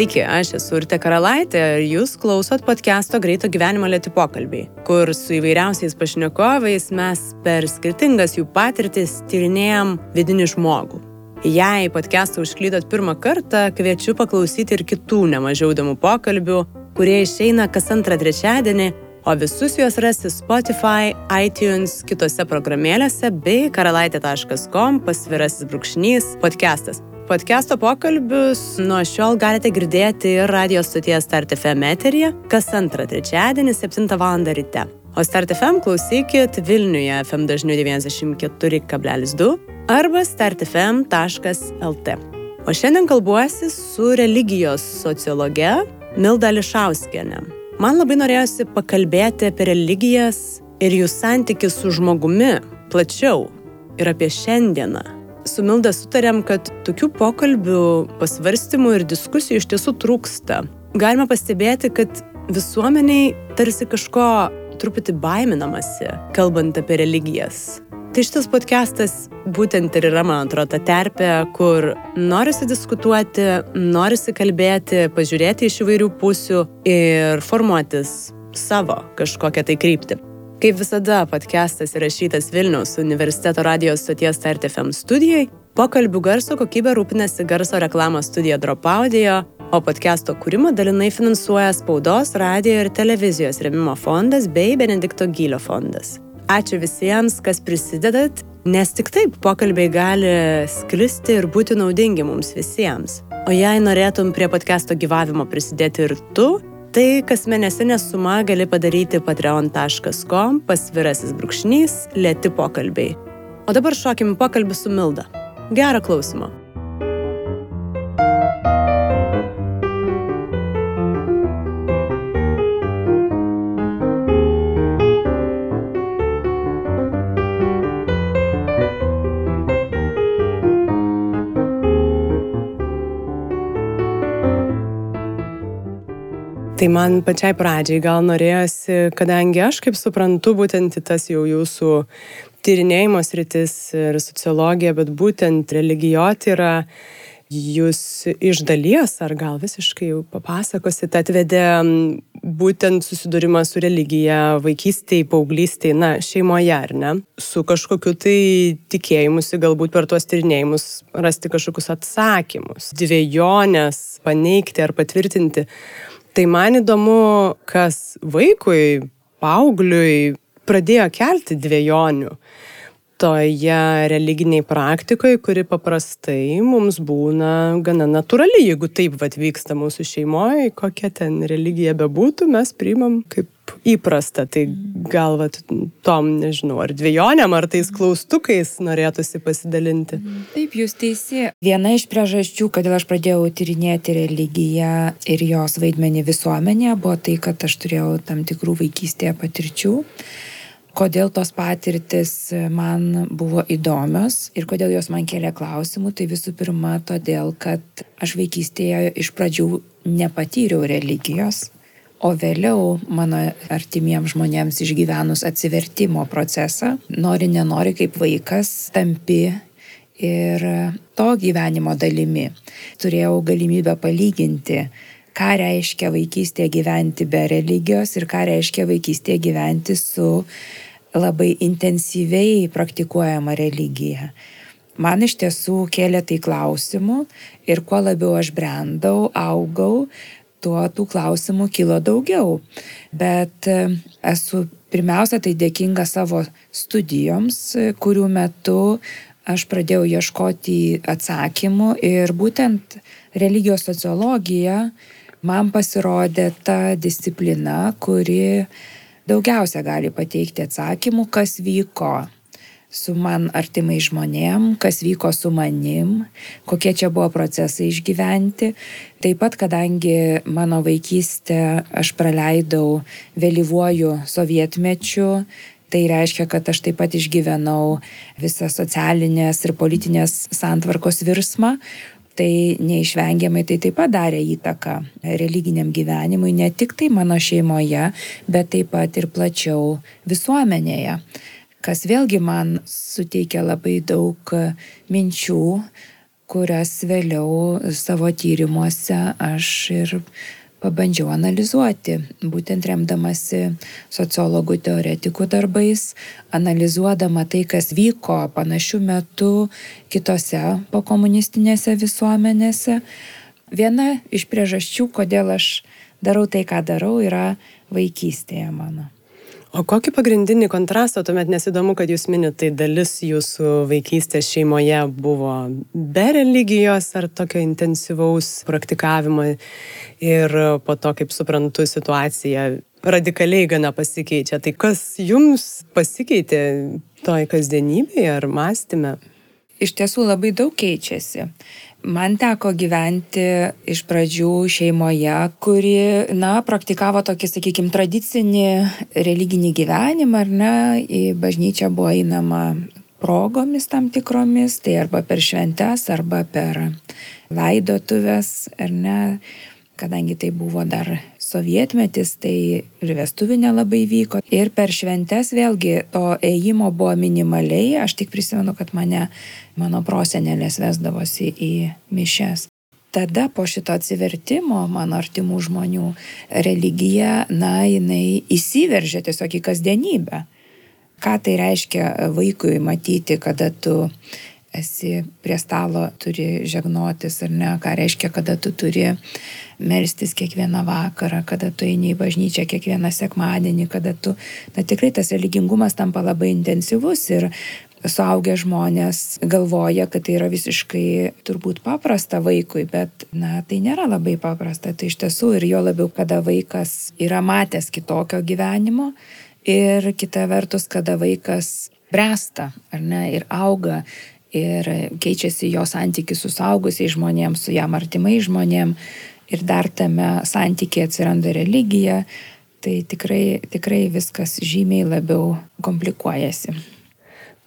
Sveiki, aš esu Urte Karalaitė ir jūs klausot podcast'o Greito gyvenimo lėti pokalbiai, kur su įvairiausiais pašnekovais mes per skirtingas jų patirtis tyrinėjom vidinį žmogų. Jei podcast'ą užklydot pirmą kartą, kviečiu paklausyti ir kitų nemažiau įdomų pokalbių, kurie išeina kas antrą trečiadienį, o visus juos rasti Spotify, iTunes, kitose programėlėse bei karalaitė.com pasvirasis brūkšnys podcastas. Podcast'o pokalbius nuo šiol galite girdėti ir radio stoties Start FM eteryje kas antrą trečiadienį 7 val. ryte. O Start FM klausykit Vilniuje FM dažniu 94,2 arba startfm.lt. O šiandien kalbuosi su religijos sociologe Milda Lišauskienė. Man labai norėjosi pakalbėti apie religijas ir jų santykių su žmogumi plačiau ir apie šiandieną su Milda sutarėm, kad tokių pokalbių, pasvarstymų ir diskusijų iš tiesų trūksta. Galima pastebėti, kad visuomeniai tarsi kažko truputį baiminamasi, kalbant apie religijas. Tai šitas podcastas būtent ir yra, man atrodo, ta terpė, kur norisi diskutuoti, norisi kalbėti, pažiūrėti iš įvairių pusių ir formuotis savo kažkokią tai kryptį. Kaip visada, podcastas įrašytas Vilniaus universiteto radijos stoties StartFM studijai. Pokalbių garso kokybė rūpinasi garso reklamos studija Drop Audio, o podcast'o kūrimą dalinai finansuoja Spaudos, radio ir televizijos remimo fondas bei Benedikto Gylio fondas. Ačiū visiems, kas prisidedat, nes tik taip pokalbiai gali sklisti ir būti naudingi mums visiems. O jei norėtum prie podcast'o gyvavimo prisidėti ir tu, Tai kas mėnesinė suma gali padaryti patreon.com pasvirasis brūkšnys lėti pokalbiai. O dabar šokim pokalbį su Milda. Gerą klausimą. Tai man pačiai pradžiai gal norėjosi, kadangi aš kaip suprantu, būtent tas jau jūsų tyrinėjimo sritis ir sociologija, bet būtent religijoti yra jūs iš dalies, ar gal visiškai jau papasakosit, atvedė būtent susidūrimą su religija vaikystėje, paauglystėje, na, šeimoje, ar ne? Su kažkokiu tai tikėjimusi, galbūt per tuos tyrinėjimus rasti kažkokius atsakymus, dviejonės, paneigti ar patvirtinti. Tai man įdomu, kas vaikui, paaugliui pradėjo kelti dviejonių toje religiniai praktikoje, kuri paprastai mums būna gana natūrali, jeigu taip vat vyksta mūsų šeimoje, kokia ten religija bebūtų, mes priimam kaip įprasta. Tai gal vat, tom, nežinau, ar dviejonėm, ar tais klaustukais norėtųsi pasidalinti. Taip, jūs teisi. Viena iš priežasčių, kodėl aš pradėjau tyrinėti religiją ir jos vaidmenį visuomenėje, buvo tai, kad aš turėjau tam tikrų vaikystėje patirčių kodėl tos patirtis man buvo įdomios ir kodėl jos man kėlė klausimų, tai visų pirma todėl, kad aš vaikystėje iš pradžių nepatyriau religijos. O vėliau mano artimiems žmonėms išgyvenus atsivertimo procesą, nori nenori kaip vaikas, tampi ir to gyvenimo dalimi. Turėjau galimybę palyginti, ką reiškia vaikystėje gyventi be religijos ir ką reiškia vaikystėje gyventi su labai intensyviai praktikuojama religija. Man iš tiesų kėlė tai klausimų ir kuo labiau aš brendau, augau, tuo tų klausimų kilo daugiau. Bet e, esu pirmiausia tai dėkinga savo studijoms, e, kurių metu aš pradėjau ieškoti atsakymų ir būtent religijos sociologija man pasirodė ta disciplina, kuri daugiausia gali pateikti atsakymų, kas vyko su man artimai žmonėm, kas vyko su manim, kokie čia buvo procesai išgyventi. Taip pat, kadangi mano vaikystę aš praleidau vėlyvuoju sovietmečiu, tai reiškia, kad aš taip pat išgyvenau visą socialinės ir politinės santvarkos virsmą, tai neišvengiamai tai taip pat darė įtaką religiniam gyvenimui, ne tik tai mano šeimoje, bet taip pat ir plačiau visuomenėje kas vėlgi man suteikia labai daug minčių, kurias vėliau savo tyrimuose aš ir pabandžiau analizuoti, būtent remdamasi sociologų teoretikų darbais, analizuodama tai, kas vyko panašių metų kitose pokomunistinėse visuomenėse. Viena iš priežasčių, kodėl aš darau tai, ką darau, yra vaikystėje mano. O kokį pagrindinį kontrastą tuomet nesidomu, kad jūs minit, tai dalis jūsų vaikystės šeimoje buvo be religijos ar tokio intensyvaus praktikavimo ir po to, kaip suprantu, situacija radikaliai gana pasikeičia. Tai kas jums pasikeitė toj kasdienybėje ar mąstymė? Iš tiesų labai daug keičiasi. Man teko gyventi iš pradžių šeimoje, kuri, na, praktikavo tokį, sakykime, tradicinį religinį gyvenimą, ar ne, į bažnyčią buvo einama progomis tam tikromis, tai arba per šventes, arba per laidotuvės, ar ne, kadangi tai buvo dar sovietmetis, tai ir vestuvinė labai vyko. Ir per šventes vėlgi to ėjimo buvo minimaliai, aš tik prisimenu, kad mane mano prosenelės vesdavosi į mišes. Tada po šito atsivertimo mano artimų žmonių religija, na, jinai įsiveržė tiesiog į kasdienybę. Ką tai reiškia vaikui matyti, kada tu esi prie stalo, turi žegnotis ar ne, ką reiškia, kada tu turi melstis kiekvieną vakarą, kada tu eini į bažnyčią kiekvieną sekmadienį, kada tu, na tikrai tas religingumas tampa labai intensyvus ir suaugę žmonės galvoja, kad tai yra visiškai turbūt paprasta vaikui, bet, na, tai nėra labai paprasta. Tai iš tiesų ir jo labiau, kada vaikas yra matęs kitokio gyvenimo ir kita vertus, kada vaikas bręsta, ar ne, ir auga ir keičiasi jo santykis su saugusiais žmonėms, su jam artimai žmonėm ir dar tame santykė atsiranda religija, tai tikrai, tikrai viskas žymiai labiau komplikuojasi.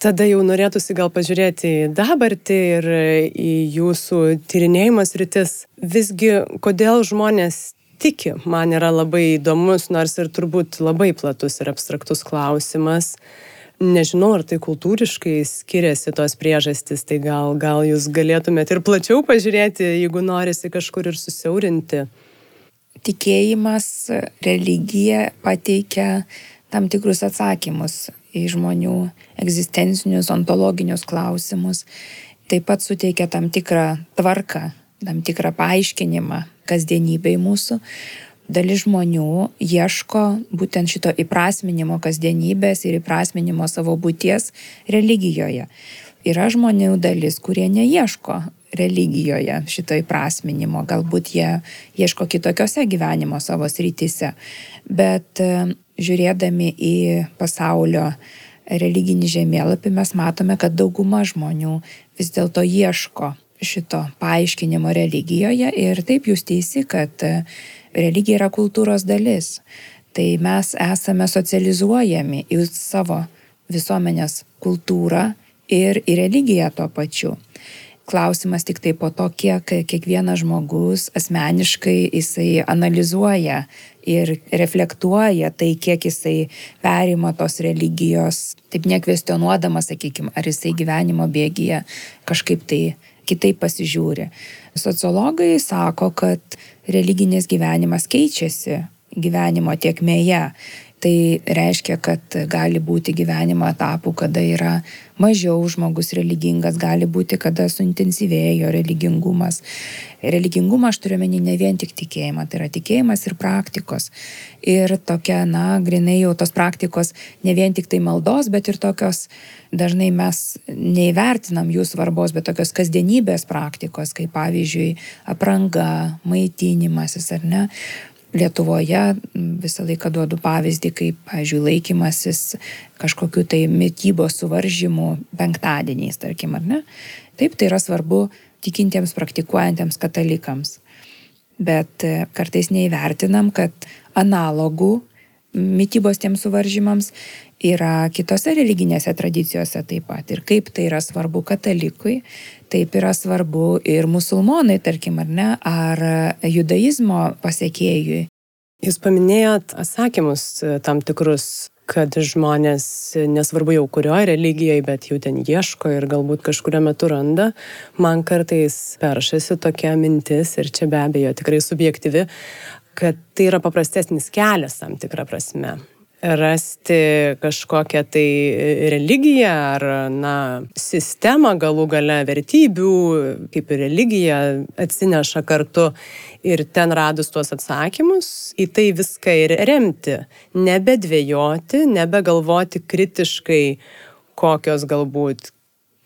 Tada jau norėtųsi gal pažiūrėti į dabartį ir į jūsų tyrinėjimas rytis. Visgi, kodėl žmonės tiki, man yra labai įdomus, nors ir turbūt labai platus ir abstraktus klausimas. Nežinau, ar tai kultūriškai skiriasi tos priežastys, tai gal, gal jūs galėtumėte ir plačiau pažiūrėti, jeigu norisi kažkur ir susiaurinti. Tikėjimas, religija pateikia tam tikrus atsakymus į žmonių egzistencinius, ontologinius klausimus. Taip pat suteikia tam tikrą tvarką, tam tikrą paaiškinimą kasdienybei mūsų dalis žmonių ieško būtent šito įprasminimo kasdienybės ir įprasminimo savo būties religijoje. Yra žmonių dalis, kurie neieško religijoje šito įprasminimo, galbūt jie ieško kitokiose gyvenimo savo srityse, bet e, žiūrėdami į pasaulio religinį žemėlapį mes matome, kad dauguma žmonių vis dėlto ieško šito paaiškinimo religijoje ir taip jūs teisi, kad religija yra kultūros dalis. Tai mes esame socializuojami į savo visuomenės kultūrą ir į religiją tuo pačiu. Klausimas tik tai po to, kiek kiekvienas žmogus asmeniškai jisai analizuoja ir reflektuoja tai, kiek jisai perima tos religijos, taip nekvestionuodamas, sakykime, ar jisai gyvenimo bėgyje kažkaip tai kitaip pasižiūri. Sociologai sako, kad religinis gyvenimas keičiasi gyvenimo tiekmėje. Tai reiškia, kad gali būti gyvenimo etapų, kada yra mažiau žmogus religingas, gali būti, kada suintensyvėjo religingumas. Religingumą aš turiu menį ne vien tik tikėjimą, tai yra tikėjimas ir praktikos. Ir tokia, na, grinai jau tos praktikos ne vien tik tai maldos, bet ir tokios, dažnai mes neįvertinam jų svarbos, bet tokios kasdienybės praktikos, kaip pavyzdžiui apranga, maitinimasis ar ne Lietuvoje visą laiką duodu pavyzdį, kaip, pavyzdžiui, laikymasis kažkokiu tai mytybos suvaržymų penktadieniais, tarkim, ar ne. Taip, tai yra svarbu tikintiems, praktikuojantiems katalikams. Bet e, kartais neįvertinam, kad analogų mytybos tiems suvaržymams yra kitose religinėse tradicijose taip pat. Ir kaip tai yra svarbu katalikui, taip yra svarbu ir musulmonai, tarkim, ar ne, ar judaizmo pasiekėjui. Jūs paminėjot atsakymus e, tam tikrus, kad žmonės, nesvarbu jau kurioje religijoje, bet jau ten ieško ir galbūt kažkurio metu randa, man kartais peršasi tokia mintis ir čia be abejo tikrai subjektyvi, kad tai yra paprastesnis kelias tam tikrą prasme rasti kažkokią tai religiją ar, na, sistemą galų gale vertybių, kaip ir religija atsineša kartu ir ten radus tuos atsakymus, į tai viską ir remti, nebedvėjoti, nebegalvoti kritiškai, kokios galbūt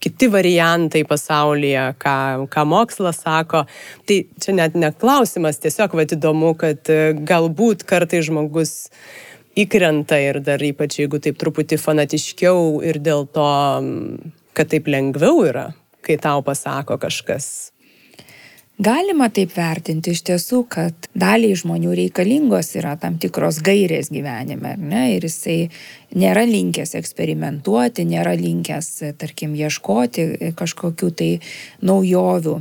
kiti variantai pasaulyje, ką, ką mokslas sako. Tai čia net neklausimas, tiesiog vad įdomu, kad galbūt kartai žmogus įkrenta ir dar ypač jeigu taip truputį fanatiškiau ir dėl to, kad taip lengviau yra, kai tau pasako kažkas. Galima taip vertinti iš tiesų, kad daliai žmonių reikalingos yra tam tikros gairės gyvenime, ne? Ir jisai nėra linkęs eksperimentuoti, nėra linkęs, tarkim, ieškoti kažkokių tai naujovių.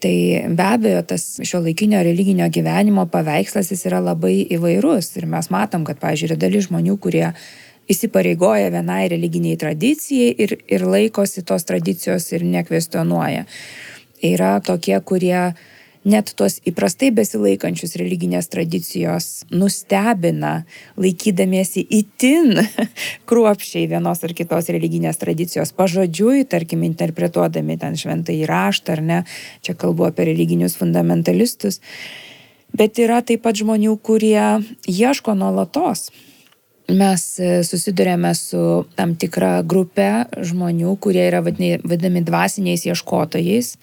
Tai be abejo, tas šio laikinio religinio gyvenimo paveikslas jis yra labai įvairus ir mes matom, kad, pažiūrėjau, yra dalis žmonių, kurie įsipareigoja vienai religiniai tradicijai ir, ir laikosi tos tradicijos ir nekvestionuoja. Yra tokie, kurie net tuos įprastai besilaikančius religinės tradicijos nustebina, laikydamiesi itin kruopščiai vienos ar kitos religinės tradicijos pažodžiui, tarkim, interpretuodami ten šventą įraštą ar ne, čia kalbu apie religinius fundamentalistus. Bet yra taip pat žmonių, kurie ieško nuolatos. Mes e, susidurėme su tam tikra grupė žmonių, kurie yra vadinami dvasiniais ieškotojais,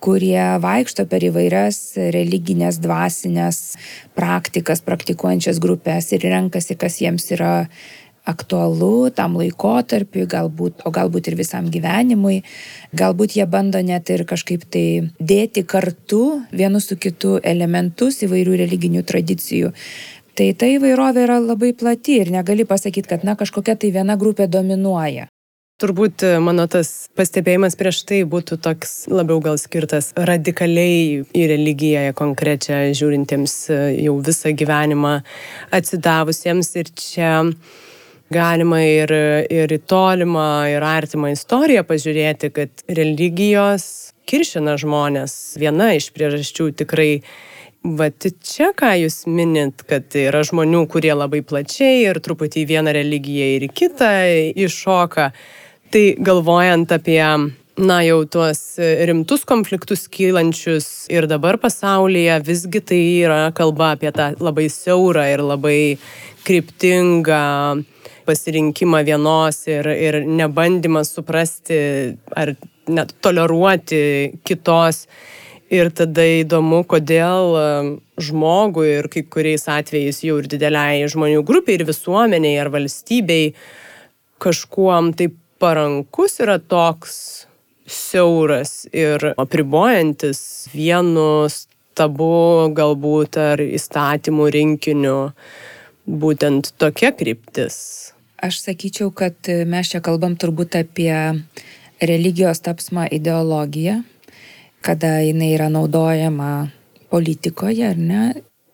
kurie vaikšto per įvairias religinės, dvasinės praktikas, praktikuojančias grupės ir renkasi, kas jiems yra aktualu tam laikotarpiui, galbūt, o galbūt ir visam gyvenimui. Galbūt jie bando net ir kažkaip tai dėti kartu vienu su kitu elementus įvairių religinių tradicijų. Tai ta įvairovė yra labai plati ir negali pasakyti, kad na kažkokia tai viena grupė dominuoja. Turbūt e, mano tas pastebėjimas prieš tai būtų toks labiau gal skirtas radikaliai į religiją konkrečią žiūrintiems e, jau visą gyvenimą atsidavusiems ir čia galima ir, ir į tolimą, ir artimą istoriją pažiūrėti, kad religijos kiršina žmonės. Viena iš priežasčių tikrai Vat čia, ką jūs minit, kad yra žmonių, kurie labai plačiai ir truputį į vieną religiją ir į kitą iššoka. Tai galvojant apie, na jau tuos rimtus konfliktus kylančius ir dabar pasaulyje, visgi tai yra kalba apie tą labai siaurą ir labai kryptingą pasirinkimą vienos ir, ir nebandymą suprasti ar net toleruoti kitos. Ir tada įdomu, kodėl žmogui ir kai kuriais atvejais jau ir dideliai žmonių grupiai ir visuomeniai ar valstybei kažkuom taip parankus yra toks siauras ir apribojantis vienu stabu galbūt ar įstatymų rinkiniu būtent tokia kryptis. Aš sakyčiau, kad mes čia kalbam turbūt apie religijos tapsmą ideologiją, kada jinai yra naudojama politikoje, ar ne?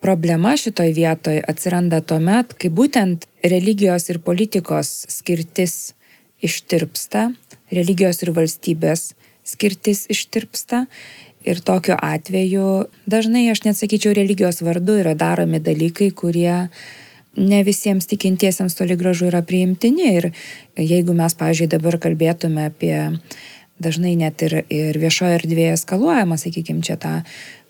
Problema šitoj vietoje atsiranda tuo met, kai būtent religijos ir politikos skirtis ištirpsta, religijos ir valstybės skirtis ištirpsta. Ir tokiu atveju dažnai, aš net sakyčiau, religijos vardu yra daromi dalykai, kurie ne visiems tikintiesiems toli gražu yra priimtini. Ir jeigu mes, pavyzdžiui, dabar kalbėtume apie dažnai net ir, ir viešoje erdvėje eskaluojama, sakykime, čia tą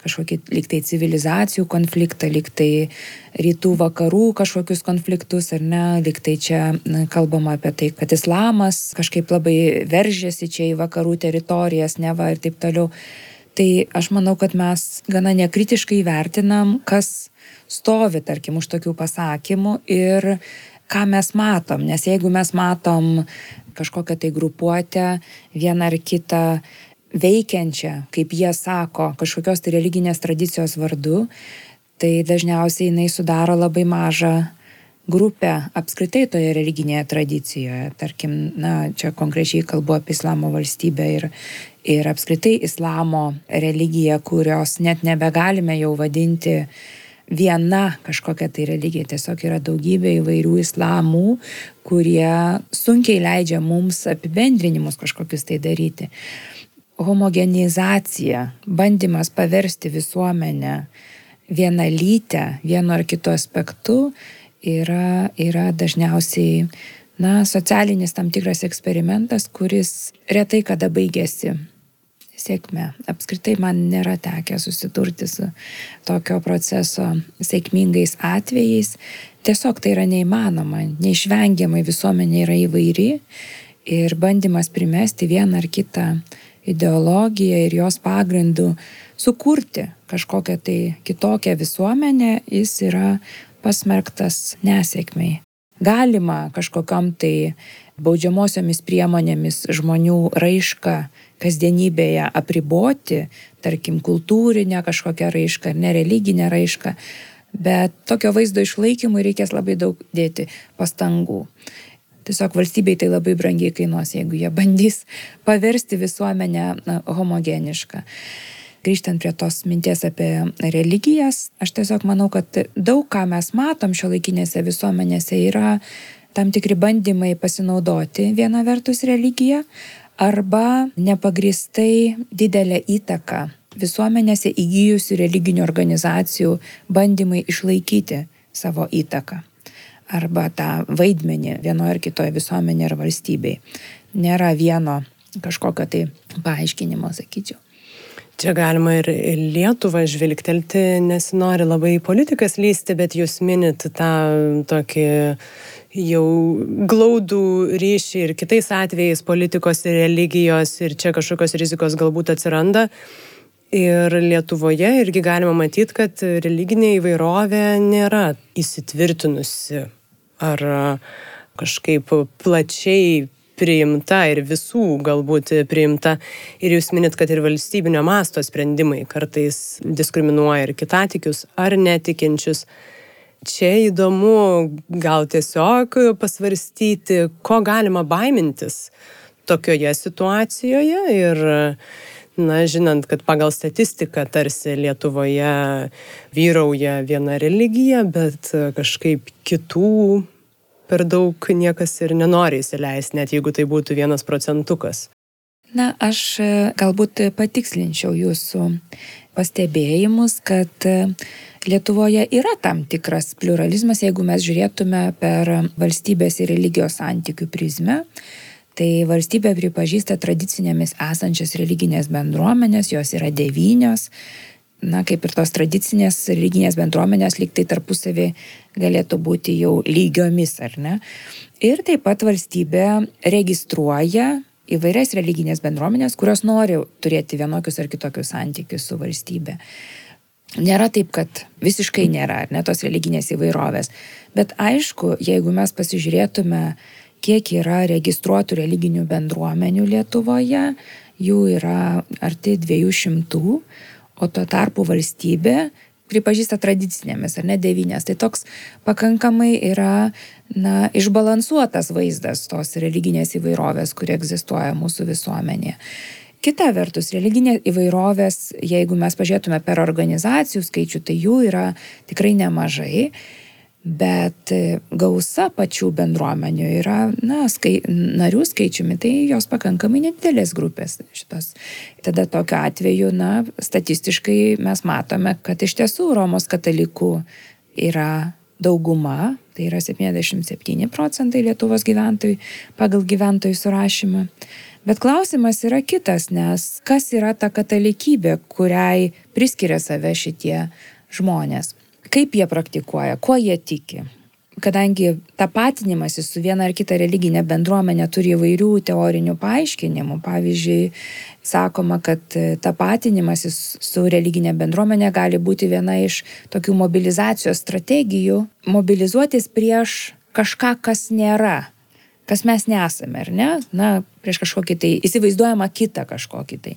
kažkokį liktai civilizacijų konfliktą, liktai rytų vakarų kažkokius konfliktus, ar ne, liktai čia na, kalbama apie tai, kad islamas kažkaip labai veržėsi čia į vakarų teritorijas, neva ir taip toliau. Tai aš manau, kad mes gana nekritiškai vertinam, kas stovi, tarkim, už tokių pasakymų ir ką mes matom. Nes jeigu mes matom kažkokią tai grupuotę, vieną ar kitą veikiančią, kaip jie sako, kažkokios tai religinės tradicijos vardu, tai dažniausiai jinai sudaro labai mažą grupę apskritai toje religinėje tradicijoje. Tarkim, na, čia konkrečiai kalbu apie islamo valstybę ir, ir apskritai islamo religiją, kurios net nebegalime jau vadinti viena kažkokia tai religija, tiesiog yra daugybė įvairių islamų, kurie sunkiai leidžia mums apibendrinimus kažkokius tai daryti. Homogenizacija, bandymas paversti visuomenę vienalytę vienu ar kitu aspektu yra, yra dažniausiai na, socialinis tam tikras eksperimentas, kuris retai kada baigėsi sėkme. Apskritai man nėra tekę susidurti su tokio proceso sėkmingais atvejais. Tiesiog tai yra neįmanoma, neišvengiamai visuomenė yra įvairi ir bandymas primesti vieną ar kitą ideologiją ir jos pagrindų sukurti kažkokią tai kitokią visuomenę, jis yra pasmerktas nesėkmiai. Galima kažkokiam tai baudžiamosiomis priemonėmis žmonių raišką kasdienybėje apriboti, tarkim, kultūrinę kažkokią raišką ar nereliginę raišką, bet tokio vaizdo išlaikymui reikės labai daug dėti pastangų. Tiesiog valstybei tai labai brangiai kainuos, jeigu jie bandys paversti visuomenę homogenišką grįžtant prie tos minties apie religijas, aš tiesiog manau, kad daug ką mes matom šio laikinėse visuomenėse yra tam tikri bandymai pasinaudoti viena vertus religiją arba nepagristai didelę įtaką visuomenėse įgyjusių religinių organizacijų bandymai išlaikyti savo įtaką arba tą vaidmenį vienoje ar kitoje visuomenėje ar valstybei. Nėra vieno kažkokio tai paaiškinimo, sakyčiau. Čia galima ir Lietuvą žvilgtelti, nesinori labai politikas lysti, bet jūs minit tą tokį jau glaudų ryšį ir kitais atvejais politikos ir religijos ir čia kažkokios rizikos galbūt atsiranda. Ir Lietuvoje irgi galima matyti, kad religinė įvairovė nėra įsitvirtinusi ar kažkaip plačiai priimta ir visų galbūt priimta. Ir jūs minit, kad ir valstybinio masto sprendimai kartais diskriminuoja ir kitatikius ar netikinčius. Čia įdomu gal tiesiog pasvarstyti, ko galima baimintis tokioje situacijoje ir Na, žinant, kad pagal statistiką tarsi Lietuvoje vyrauja viena religija, bet kažkaip kitų per daug niekas ir nenori įsileisti, net jeigu tai būtų vienas procentukas. Na, aš e, galbūt patikslinčiau jūsų pastebėjimus, kad e, Lietuvoje yra tam tikras pluralizmas, jeigu mes žiūrėtume per valstybės ir religijos santykių prizmę. Tai valstybė pripažįsta tradicinėmis esančias religinės bendruomenės, jos yra devynios, na, kaip ir tos tradicinės religinės bendruomenės lyg tai tarpusavį galėtų būti jau lygiomis, ar ne? Ir taip pat valstybė registruoja įvairias religinės bendruomenės, kurios nori turėti vienokius ar kitokius santykius su valstybė. Nėra taip, kad visiškai nėra, ar ne tos religinės įvairovės. Bet aišku, jeigu mes pasižiūrėtume, kiek yra registruotų religinių bendruomenių Lietuvoje, jų yra arti 200, o tuo tarpu valstybė pripažįsta tradicinėmis, ar ne devynės. Tai toks pakankamai yra na, išbalansuotas vaizdas tos religinės įvairovės, kuri egzistuoja mūsų visuomenėje. Kita vertus, religinė įvairovės, jeigu mes pažiūrėtume per organizacijų skaičių, tai jų yra tikrai nemažai. Bet e, gausa pačių bendruomenių yra, na, skai, narių skaičiumi, tai jos pakankamai nedidelės grupės šitos. Tada tokiu atveju, na, statistiškai mes matome, kad iš tiesų Romos katalikų yra dauguma, tai yra 77 procentai Lietuvos gyventojų pagal gyventojų surašymą. Bet klausimas yra kitas, nes kas yra ta katalikybė, kuriai priskiria save šitie žmonės kaip jie praktikuoja, kuo jie tiki. Kadangi tapatinimasis su viena ar kita religinė bendruomenė turi įvairių teorinių paaiškinimų, pavyzdžiui, sakoma, kad tapatinimasis su religinė bendruomenė gali būti viena iš tokių mobilizacijos strategijų - mobilizuotis prieš kažką, kas nėra, kas mes nesame, ar ne? Na, prieš kažkokį tai įsivaizduojamą kitą kažkokį tai.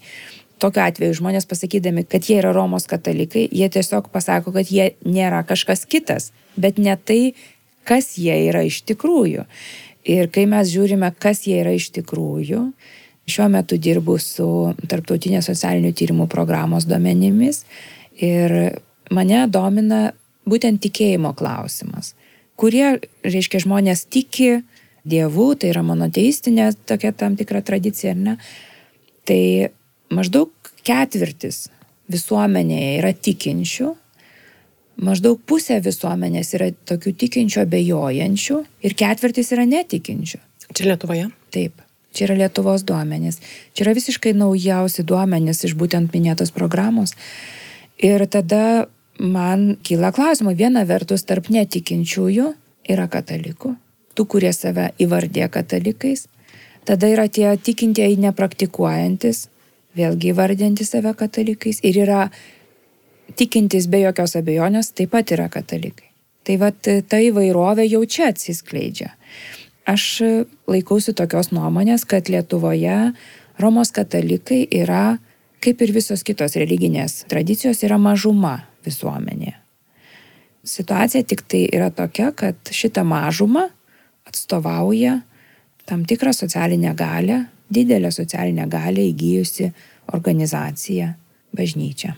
Tokiu atveju žmonės pasakydami, kad jie yra Romos katalikai, jie tiesiog pasako, kad jie nėra kažkas kitas, bet ne tai, kas jie yra iš tikrųjų. Ir kai mes žiūrime, kas jie yra iš tikrųjų, šiuo metu dirbu su Tarptautinės socialinių tyrimų programos duomenimis ir mane domina būtent tikėjimo klausimas. Kurie, reiškia, žmonės tiki Dievu, tai yra monoteistinė tokia tam tikra tradicija, ar ne? Tai maždaug ketvirtis visuomenėje yra tikinčių, maždaug pusė visuomenės yra tokių tikinčių abejojančių ir ketvirtis yra netikinčių. Čia Lietuvoje? Taip. Čia yra Lietuvos duomenys. Čia yra visiškai naujausi duomenys iš būtent minėtos programos. Ir tada man kyla klausimų. Viena vertus, tarp netikinčiųjų yra katalikų, tų, kurie save įvardė katalikais. Tada yra tie tikintieji nepraktikuojantis, vėlgi įvardinti save katalikais. Ir yra tikintis be jokios abejonės taip pat yra katalikai. Tai vad ta įvairovė jau čia atsiskleidžia. Aš laikausi tokios nuomonės, kad Lietuvoje Romos katalikai yra, kaip ir visos kitos religinės tradicijos, yra mažuma visuomenėje. Situacija tik tai yra tokia, kad šitą mažumą atstovauja tam tikrą socialinę galę, didelę socialinę galę įgyjusi organizacija bažnyčia.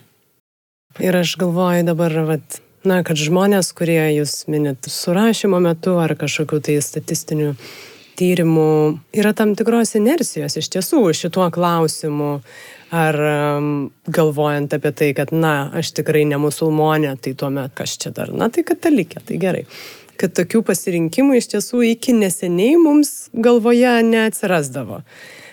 Ir aš galvoju dabar, vat, na, kad žmonės, kurie jūs minit surašymo metu ar kažkokiu tai statistiniu tyrimų, yra tam tikros inersijos iš tiesų šituo klausimu. Ar um, galvojant apie tai, kad, na, aš tikrai ne musulmonė, tai tuomet kas čia dar, na, tai katalikė, tai gerai. Kad tokių pasirinkimų iš tiesų iki neseniai mums galvoje neatsirasdavo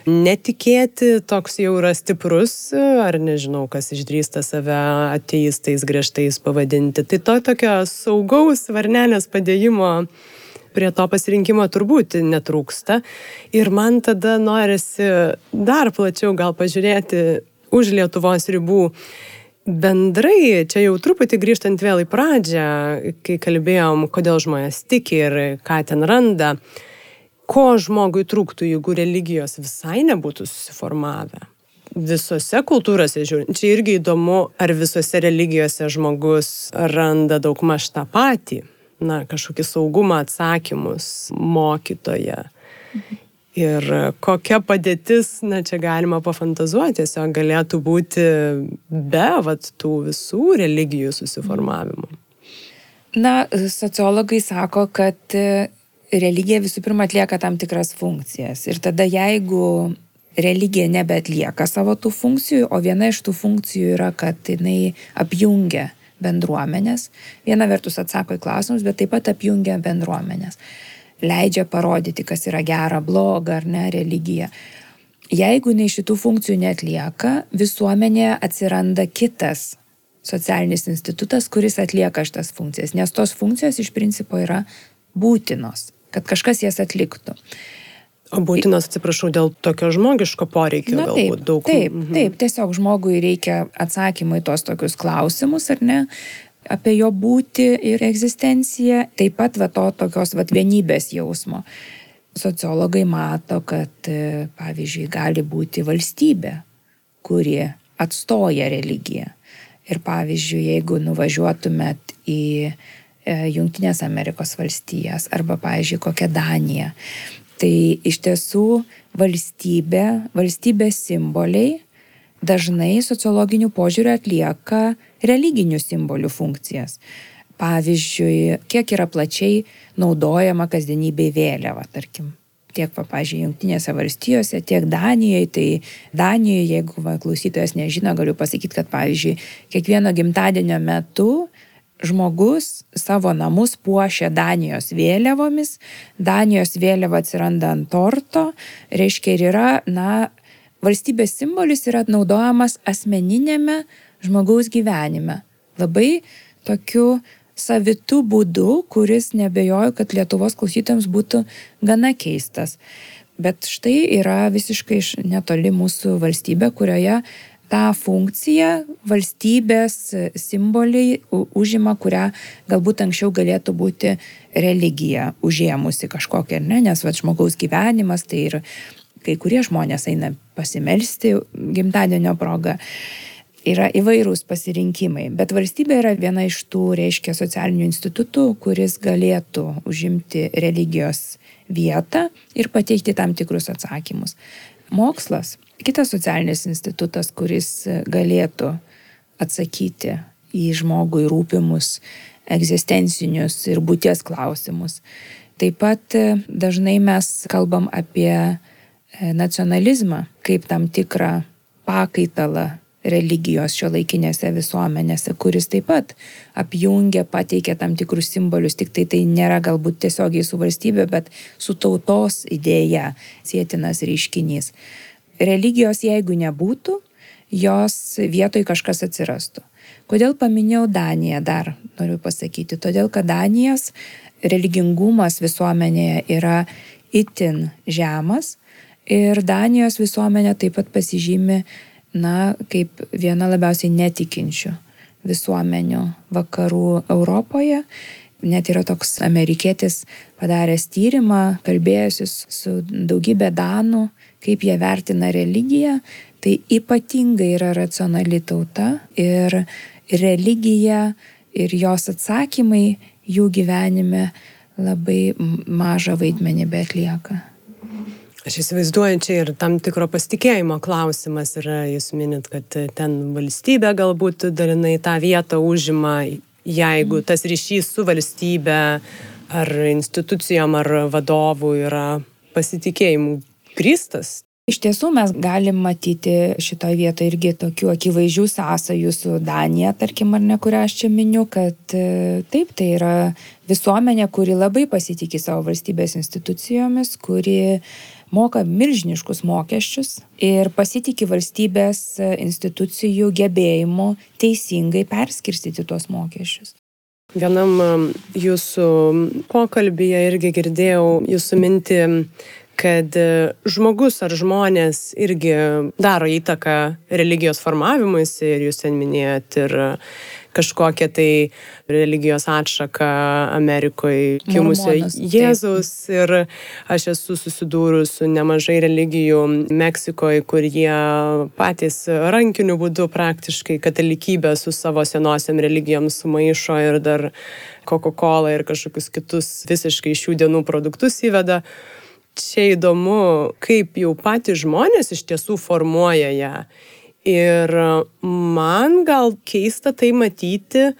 netikėti toks jau yra stiprus, ar nežinau, kas išdrįsta save ateistais griežtais pavadinti. Tai to tokio saugaus varnelės padėjimo prie to pasirinkimo turbūt netrūksta. Ir man tada norisi dar plačiau gal pažiūrėti už Lietuvos ribų. Bendrai, čia jau truputį grįžtant vėl į pradžią, kai kalbėjom, kodėl žmonės tiki ir ką ten randa ko žmogui trūktų, jeigu religijos visai nebūtų susiformavę. Visose kultūrose, žiūrint, čia irgi įdomu, ar visose religijose žmogus randa daug maž tą patį, na, kažkokį saugumą atsakymus mokytoje. Ir kokia padėtis, na, čia galima pafantazuoti, tiesiog galėtų būti be vat, tų visų religijų susiformavimo. Na, sociologai sako, kad religija visų pirma atlieka tam tikras funkcijas. Ir tada jeigu religija nebeatlieka savo tų funkcijų, o viena iš tų funkcijų yra, kad jinai apjungia bendruomenės, viena vertus atsako į klausimus, bet taip pat apjungia bendruomenės. Leidžia parodyti, kas yra gera, bloga ar ne religija. Jeigu jinai šitų funkcijų netlieka, visuomenėje atsiranda kitas socialinis institutas, kuris atlieka šitas funkcijas, nes tos funkcijos iš principo yra būtinos kad kažkas jas atliktų. O būtinas, atsiprašau, dėl tokio žmogiško poreikio Na, galbūt taip, daug. Taip, mhm. taip, tiesiog žmogui reikia atsakymų į tos tokius klausimus, ar ne, apie jo būti ir egzistenciją, taip pat va to tokios va vienybės jausmo. Sociologai mato, kad, e, pavyzdžiui, gali būti valstybė, kuri atstoja religiją. Ir pavyzdžiui, jeigu nuvažiuotumėt į E, Junktinės Amerikos valstijas arba, pavyzdžiui, kokią Daniją. Tai iš tiesų valstybė, valstybės simboliai dažnai sociologinių požiūrių atlieka religinių simbolių funkcijas. Pavyzdžiui, kiek yra plačiai naudojama kasdienybei vėliava, tarkim. Tiek, pavyzdžiui, Junktinėse valstijose, tiek Danijoje. Tai Danijoje, jeigu va, klausytojas nežino, galiu pasakyti, kad, pavyzdžiui, kiekvieno gimtadienio metu žmogus savo namus puošia Danijos vėliavomis, Danijos vėliava atsiranda ant torto, reiškia ir yra, na, valstybės simbolis yra naudojamas asmeninėme žmogaus gyvenime. Labai tokiu savitų būdu, kuris nebejoju, kad Lietuvos klausytėms būtų gana keistas. Bet štai yra visiškai netoli mūsų valstybė, kurioje tą funkciją valstybės simboliai užima, kurią galbūt anksčiau galėtų būti religija užėmusi kažkokia, ne? nes va, žmogaus gyvenimas tai ir kai kurie žmonės eina pasimelsti gimtadienio progą. Yra įvairūs pasirinkimai, bet valstybė yra viena iš tų, reiškia, socialinių institutų, kuris galėtų užimti religijos vietą ir pateikti tam tikrus atsakymus. Mokslas kitas socialinis institutas, kuris galėtų atsakyti į žmogui rūpimus egzistencinius ir būties klausimus. Taip pat e, dažnai mes kalbam apie nacionalizmą kaip tam tikrą pakaitalą religijos šio laikinėse visuomenėse, kuris taip pat apjungia, pateikia tam tikrus simbolius, tik tai tai nėra galbūt tiesiogiai su valstybė, bet su tautos idėja sėtinas reiškinys. Religijos jeigu nebūtų, jos vietoj kažkas atsirastų. Kodėl paminėjau Daniją dar, noriu pasakyti. Todėl, kad Danijos religingumas visuomenėje yra itin žemas ir Danijos visuomenė taip pat pasižymi na, kaip viena labiausiai netikinčių visuomenių vakarų Europoje. Net yra toks amerikietis padaręs tyrimą, kalbėjusis su daugybė danų, kaip jie vertina religiją. Tai ypatingai yra racionali tauta ir religija ir jos atsakymai jų gyvenime labai mažą vaidmenį bet lieka. Aš įsivaizduoju, čia ir tam tikro pasitikėjimo klausimas yra, jūs minit, kad ten valstybė galbūt dalinai tą vietą užima, jeigu tas ryšys su valstybė ar institucijom ar vadovu yra pasitikėjimu grįstas. Iš tiesų mes galim matyti šitoje vietoje irgi tokių akivaizdžių sąsajų su Danija, tarkim, ar ne, kurią aš čia miniu, kad e, taip, tai yra visuomenė, kuri labai pasitikė savo valstybės institucijomis, kuri moka milžiniškus mokesčius ir pasitikė valstybės institucijų gebėjimu teisingai perskirstyti tuos mokesčius. Vienam um, jūsų pokalbėje irgi girdėjau jūsų mintį, kad uh, žmogus ar žmonės irgi daro įtaką religijos formavimuisi ir jūs ten minėjot ir kažkokią tai religijos atšaką Amerikoje kimusio Jėzaus. Ir aš esu susidūrus su nemažai religijų Meksikoje, kur jie patys rankiniu būdu praktiškai katalikybę su savo senosiam religijom sumaišo ir dar Coca-Cola ir kažkokius kitus visiškai šių dienų produktus įveda čia įdomu, kaip jau patys žmonės iš tiesų formuoja ją. Ir man gal keista tai matyti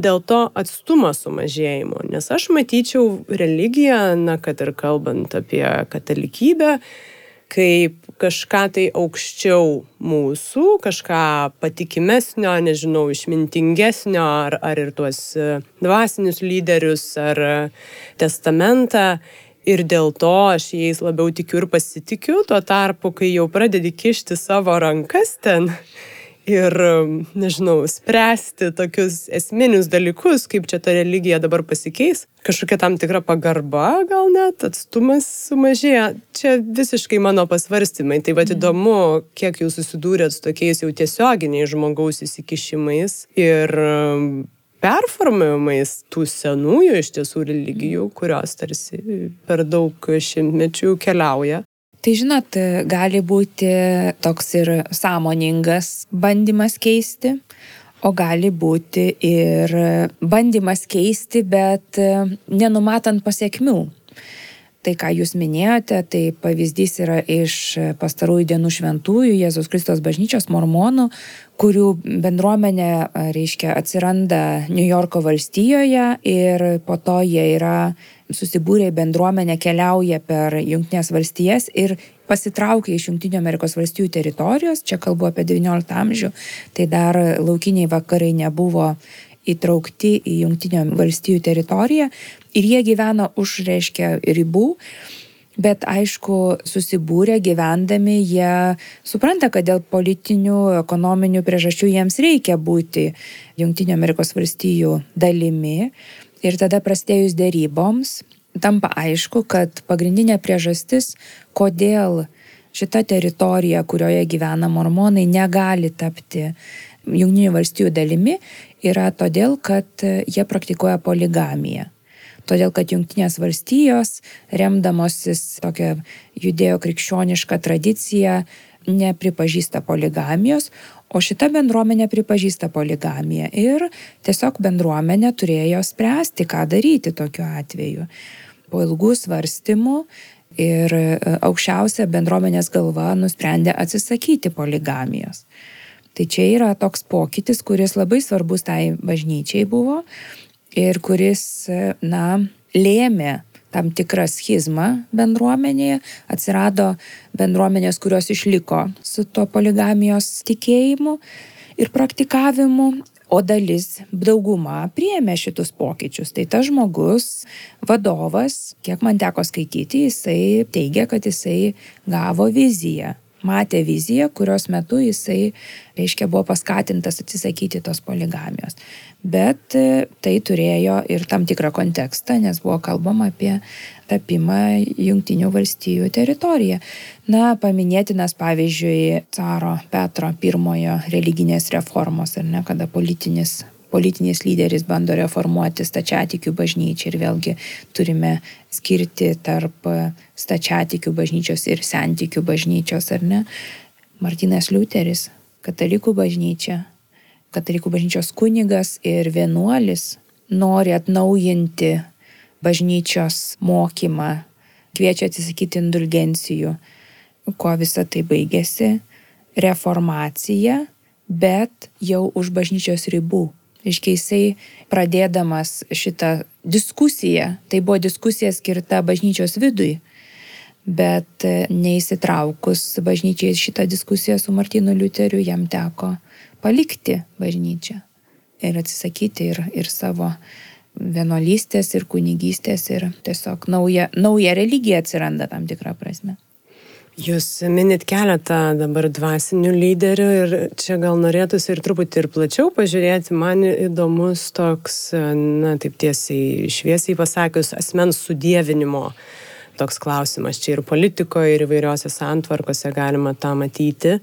dėl to atstumo sumažėjimo, nes aš matyčiau religiją, na, kad ir kalbant apie katalikybę, kaip kažką tai aukščiau mūsų, kažką patikimesnio, nežinau, išmintingesnio, ar, ar ir tuos dvasinius lyderius, ar testamentą ir dėl to aš jais labiau tikiu ir pasitikiu, tuo tarpu, kai jau pradedi kišti savo rankas ten ir, nežinau, spręsti tokius esminius dalykus, kaip čia ta religija dabar pasikeis, kažkokia tam tikra pagarba, gal net atstumas sumažėja. Čia visiškai mano pasvarstymai. Tai vad mhm. įdomu, kiek jūs susidūrėt su tokiais jau tiesioginiais žmogaus įsikišimais ir performavimais tų senųjų iš tiesų religijų, kurios tarsi per daug šimtmečių keliauja. Tai žinot, gali būti toks ir sąmoningas bandymas keisti, o gali būti ir bandymas keisti, bet nenumatant pasiekmių. Tai, ką jūs minėjote, tai pavyzdys yra iš pastarųjų dienų šventųjų Jėzus Kristos bažnyčios mormonų, kurių bendruomenė, reiškia, atsiranda New Yorko valstijoje ir po to jie yra susibūrę į bendruomenę, keliauja per Junktinės valstijas ir pasitraukia iš Junktinių Amerikos valstijų teritorijos, čia kalbu apie XIX amžių, tai dar laukiniai vakarai nebuvo įtraukti į Junktinių valstijų teritoriją ir jie gyvena už, reiškia, ribų. Bet aišku, susibūrę gyvendami, jie supranta, kad dėl politinių, ekonominių priežasčių jiems reikia būti Junktinio Amerikos valstijų dalimi. Ir tada prasidėjus dėryboms, tampa aišku, kad pagrindinė priežastis, kodėl šita teritorija, kurioje gyvena mormonai, negali tapti Junktinių valstijų dalimi, yra todėl, kad jie praktikuoja poligamiją. Todėl, kad Junktinės valstijos, remdamosis tokią judėjo krikščionišką tradiciją, nepripažįsta poligamijos, o šita bendruomenė pripažįsta poligamiją ir tiesiog bendruomenė turėjo spręsti, ką daryti tokiu atveju. Po ilgų svarstymų ir aukščiausia bendruomenės galva nusprendė atsisakyti poligamijos. Tai čia yra toks pokytis, kuris labai svarbus tai bažnyčiai buvo ir kuris, na, lėmė tam tikrą schizmą bendruomenėje, atsirado bendruomenės, kurios išliko su to poligamijos tikėjimu ir praktikavimu, o dalis, dauguma priėmė šitus pokyčius. Tai tas žmogus, vadovas, kiek man teko skaityti, jisai teigia, kad jisai gavo viziją matė viziją, kurios metu jisai, reiškia, buvo paskatintas atsisakyti tos poligamijos. Bet e, tai turėjo ir tam tikrą kontekstą, nes buvo kalbama apie tapimą Junktinių valstijų teritoriją. Na, paminėtinas pavyzdžiui caro Petro pirmojo religinės reformos, ar ne, kada politinis politinis lyderis bando reformuoti stačiatikių bažnyčią ir vėlgi turime skirti tarp stačiatikių bažnyčios ir sentikių bažnyčios, ar ne? Martinas Liuteris, katalikų bažnyčia, katalikų bažnyčios kunigas ir vienuolis nori atnaujinti bažnyčios mokymą, kviečia atsisakyti indulgencijų. Kuo visa tai baigėsi? Reformacija, bet jau už bažnyčios ribų. Iškiai jisai pradėdamas šitą diskusiją, tai buvo diskusija skirta bažnyčios vidui, bet e, neįsitraukus bažnyčiai šitą diskusiją su Martinu Liuteriu, jam teko palikti bažnyčią ir atsisakyti ir, ir savo vienolystės, ir kunigystės, ir tiesiog nauja, nauja religija atsiranda tam tikrą prasme. Jūs minit keletą dabar dvasinių lyderių ir čia gal norėtųsi ir truputį ir plačiau pažiūrėti. Man įdomus toks, na taip tiesiai, šviesiai pasakius, asmens sudėvinimo toks klausimas. Čia ir politikoje, ir įvairiose santvarkose galima tą matyti.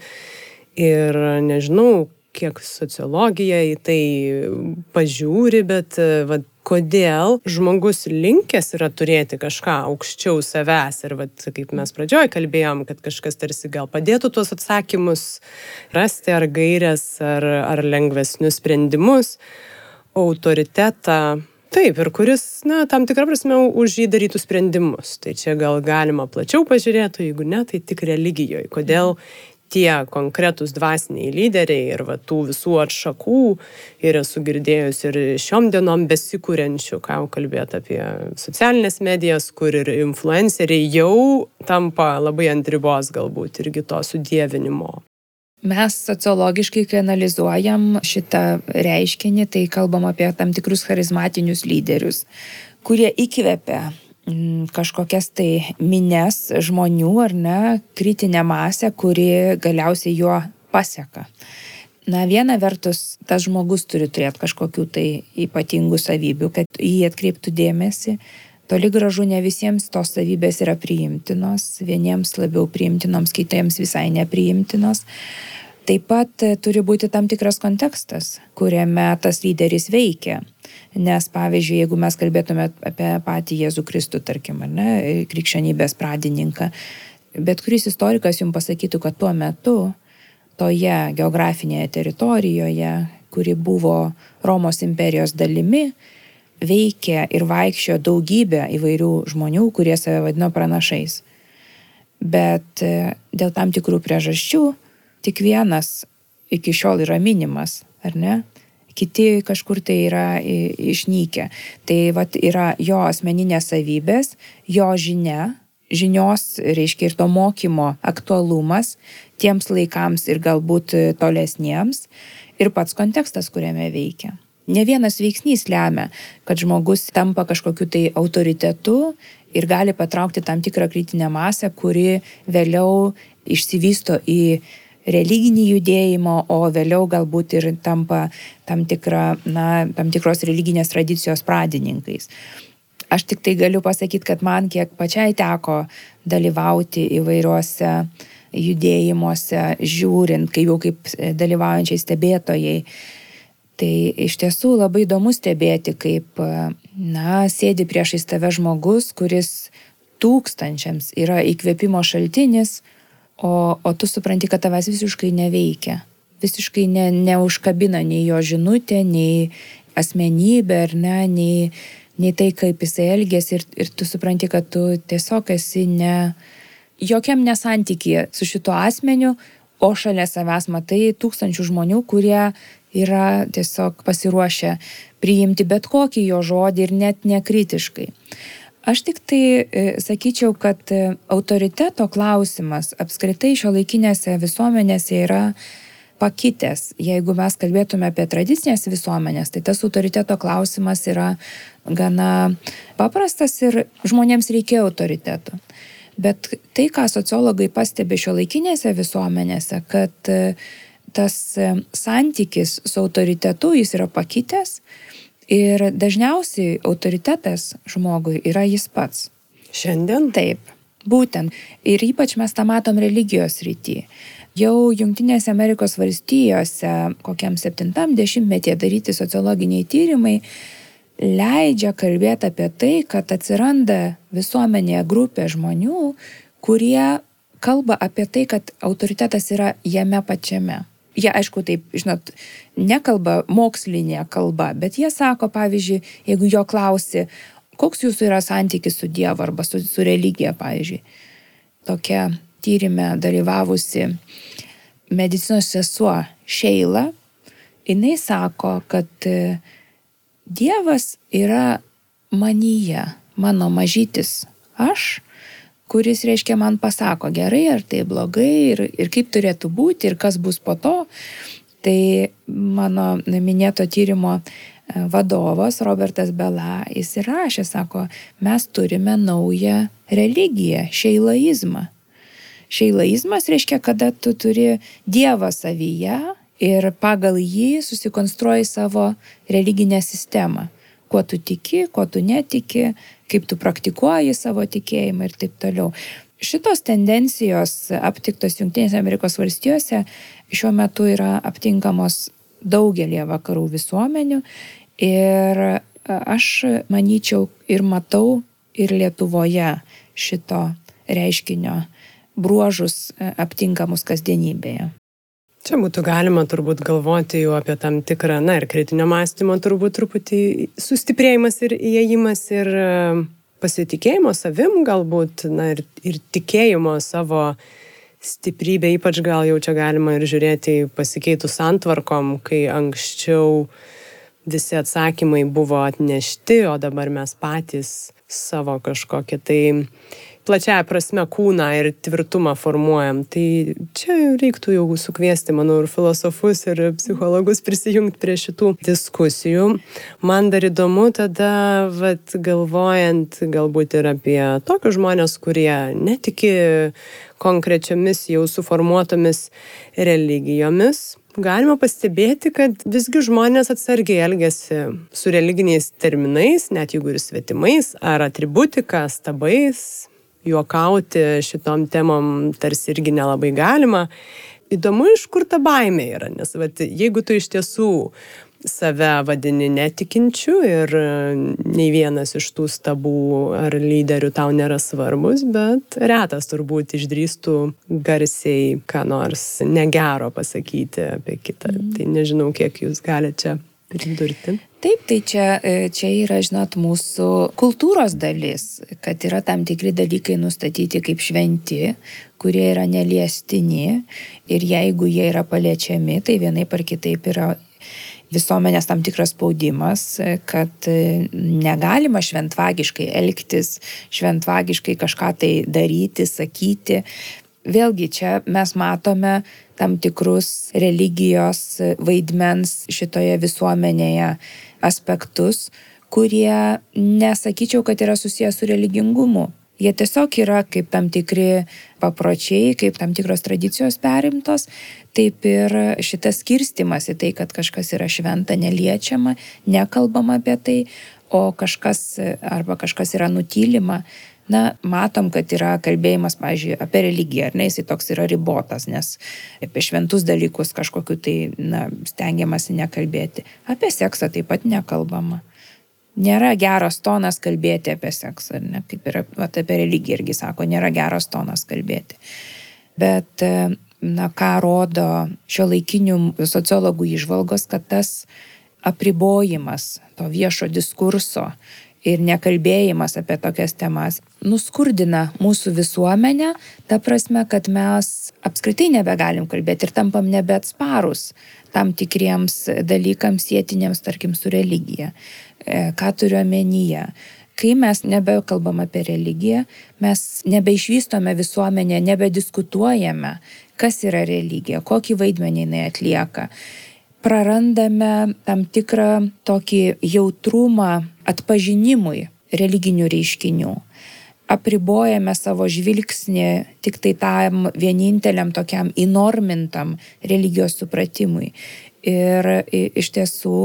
Ir nežinau, kiek sociologija į tai pažiūri, bet vat, kodėl žmogus linkęs yra turėti kažką aukščiau savęs. Ir vat, kaip mes pradžioj kalbėjom, kad kažkas tarsi gal padėtų tuos atsakymus rasti ar gairias, ar, ar lengvesnius sprendimus, autoritetą. Taip, ir kuris, na, tam tikrą prasme už jį darytų sprendimus. Tai čia gal galima plačiau pažiūrėti, jeigu ne, tai tik religijoje. Kodėl tie konkretūs dvasiniai lyderiai ir va, tų visų atšakų ir esu girdėjus ir šiom dienom besikūrenčių, ką jau kalbėt apie socialinės medijas, kur ir influenceriai jau tampa labai ant ribos galbūt irgi to sudėvinimo. Mes sociologiškai, kai analizuojam šitą reiškinį, tai kalbam apie tam tikrus charizmatinius lyderius, kurie įkvepia kažkokias tai mines žmonių ar ne, kritinę masę, kuri galiausiai juo paseka. Na, viena vertus, tas žmogus turi turėti kažkokių tai ypatingų savybių, kad jį atkreiptų dėmesį. Toli gražu ne visiems tos savybės yra priimtinos, vieniems labiau priimtinoms, kitiems visai nepriimtinos. Taip pat turi būti tam tikras kontekstas, kuriame tas lyderis veikia. Nes pavyzdžiui, jeigu mes kalbėtume apie patį Jėzų Kristų, tarkim, ne, krikščionybės pradininką, bet kuris istorikas jums pasakytų, kad tuo metu toje geografinėje teritorijoje, kuri buvo Romos imperijos dalimi, veikė ir vaikščio daugybė įvairių žmonių, kurie save vadino pranašais. Bet e, dėl tam tikrų priežasčių tik vienas iki šiol yra minimas, ar ne? Kiti kažkur tai yra išnykę. Tai vat, yra jo asmeninės savybės, jo žinia, žinios, reiškia ir to mokymo aktualumas tiems laikams ir galbūt tolesniems ir pats kontekstas, kuriame veikia. Ne vienas veiksnys lemia, kad žmogus tampa kažkokiu tai autoritetu ir gali patraukti tam tikrą kritinę masę, kuri vėliau išsivysto į religinį judėjimą, o vėliau galbūt ir tampa tam, tikra, na, tam tikros religinės tradicijos pradininkais. Aš tik tai galiu pasakyti, kad man kiek pačiai teko dalyvauti įvairiuose judėjimuose, žiūrint, kaip jau kaip dalyvaujančiai stebėtojai. Tai iš tiesų labai įdomu stebėti, kaip, na, sėdi priešais tave žmogus, kuris tūkstančiams yra įkvėpimo šaltinis, o, o tu supranti, kad tavęs visiškai neveikia. Visiškai ne, neužkabina nei jo žinutė, nei asmenybė, ar ne, nei, nei tai, kaip jisai elgėsi ir, ir tu supranti, kad tu tiesiog esi ne jokiam nesantykėje su šituo asmeniu, o šalia savęs matai tūkstančių žmonių, kurie yra tiesiog pasiruošę priimti bet kokį jo žodį ir net nekritiškai. Aš tik tai e, sakyčiau, kad e, autoriteto klausimas apskritai šio laikinėse visuomenėse yra pakitęs. Jeigu mes kalbėtume apie tradicinės visuomenės, tai tas autoriteto klausimas yra gana paprastas ir žmonėms reikia autoritetų. Bet tai, ką sociologai pastebi šio laikinėse visuomenėse, kad e, tas santykis su autoritetu jis yra pakitęs Ir dažniausiai autoritetas žmogui yra jis pats. Šiandien? Taip, būtent. Ir ypač mes tą matom religijos rytį. Jau Junktinėse Amerikos valstijose, kokiam 70-metyje daryti sociologiniai tyrimai, leidžia kalbėti apie tai, kad atsiranda visuomenėje grupė žmonių, kurie kalba apie tai, kad autoritetas yra jame pačiame jie aišku taip, žinot, nekalba mokslinė kalba, bet jie sako, pavyzdžiui, jeigu jo klausi, koks jūsų yra santykis su Dievu arba su, su religija, pavyzdžiui, tokia tyrimė dalyvavusi medicinos sesuo Šeila, jinai sako, kad e, Dievas yra manyje, mano mažytis aš, kuris, reiškia, man pasako gerai ar tai blogai ir, ir kaip turėtų būti ir kas bus po to. Tai mano minėto tyrimo e, vadovas Robertas Bela, jis įrašė, sako, mes turime naują religiją, šeilaizmą. Šeilaizmas reiškia, kada tu turi Dievą savyje ir pagal jį susikonstruoji savo religinę sistemą kuo tu tiki, kuo tu netiki, kaip tu praktikuoji savo tikėjimą ir taip toliau. Šitos tendencijos aptiktos Junktinėse Amerikos valstijose šiuo metu yra aptinkamos daugelie vakarų visuomenių ir aš manyčiau ir matau ir Lietuvoje šito reiškinio bruožus aptinkamus kasdienybėje. Čia būtų galima turbūt galvoti jau apie tam tikrą, na ir kritinio mąstymo turbūt truputį sustiprėjimas ir įėjimas ir e, pasitikėjimo savim galbūt, na ir, ir tikėjimo savo stiprybę, ypač gal jau čia galima ir žiūrėti pasikeitus santvarkom, kai anksčiau visi atsakymai buvo atnešti, o dabar mes patys savo kažkokią tai plačiaja prasme kūną ir tvirtumą formuojam. Tai čia reiktų jau sukviesti, manau, ir filosofus, ir psichologus prisijungti prie šitų diskusijų. Man dar įdomu tada, vat, galvojant galbūt ir apie tokius žmonės, kurie netiki konkrečiomis jau suformuotomis religijomis, galima pastebėti, kad visgi žmonės atsargiai elgesi su religiniais terminais, net jeigu ir svetimais, ar atributika, stabais, juokauti šitom temom tarsi irgi nelabai galima. Įdomu, iš kur ta baimė yra, nes vat, jeigu tu iš tiesų save vadini netikinčiu ir nei vienas iš tų stabų ar lyderių tau nėra svarbus, bet retas turbūt išdrįstų garsiai ką nors negero pasakyti apie kitą. Mm. Tai nežinau, kiek jūs galite čia pridurti. Taip, tai čia, e, čia yra, žinot, mūsų kultūros dalis, kad yra tam tikri dalykai nustatyti kaip šventi, kurie yra neliestini ir jeigu jie yra paliečiami, tai vienai par kitaip yra visuomenės tam tikras spaudimas, e, kad e, negalima šventvagiškai elgtis, šventvagiškai kažką tai daryti, sakyti. Vėlgi čia mes matome tam tikrus religijos vaidmens šitoje visuomenėje aspektus, kurie nesakyčiau, kad yra susijęs su religingumu. Jie tiesiog yra kaip tam tikri papročiai, kaip tam tikros tradicijos perimtos, taip ir šitas skirstimas į tai, kad kažkas yra šventa, neliečiama, nekalbama apie tai, o kažkas arba kažkas yra nutylima, na, matom, kad yra kalbėjimas, pažiūrėjau, apie religiją, ar ne, jisai toks yra ribotas, nes apie šventus dalykus kažkokiu tai, na, stengiamasi nekalbėti. Apie seksą taip pat nekalbama. Nėra geras tonas kalbėti apie seksą, ne, kaip ir apie religiją irgi sako, nėra geras tonas kalbėti. Bet, na, ką rodo šio laikinių sociologų išvalgos, kad tas apribojimas to viešo diskurso ir nekalbėjimas apie tokias temas nuskurdina mūsų visuomenę, ta prasme, kad mes apskritai nebegalim kalbėti ir tampam nebeatsparus tam tikriems dalykams sėtinėms, tarkim, su religija. E, ką turiu omenyje? Kai mes nebekalbam apie religiją, mes nebeišvystome visuomenę, nebediskutuojame, kas yra religija, kokį vaidmenį jinai atlieka prarandame tam tikrą tokį jautrumą atpažinimui religinių reiškinių. Apribojame savo žvilgsnį tik tai tam vieninteliam tokiam įnormintam religijos supratimui. Ir iš tiesų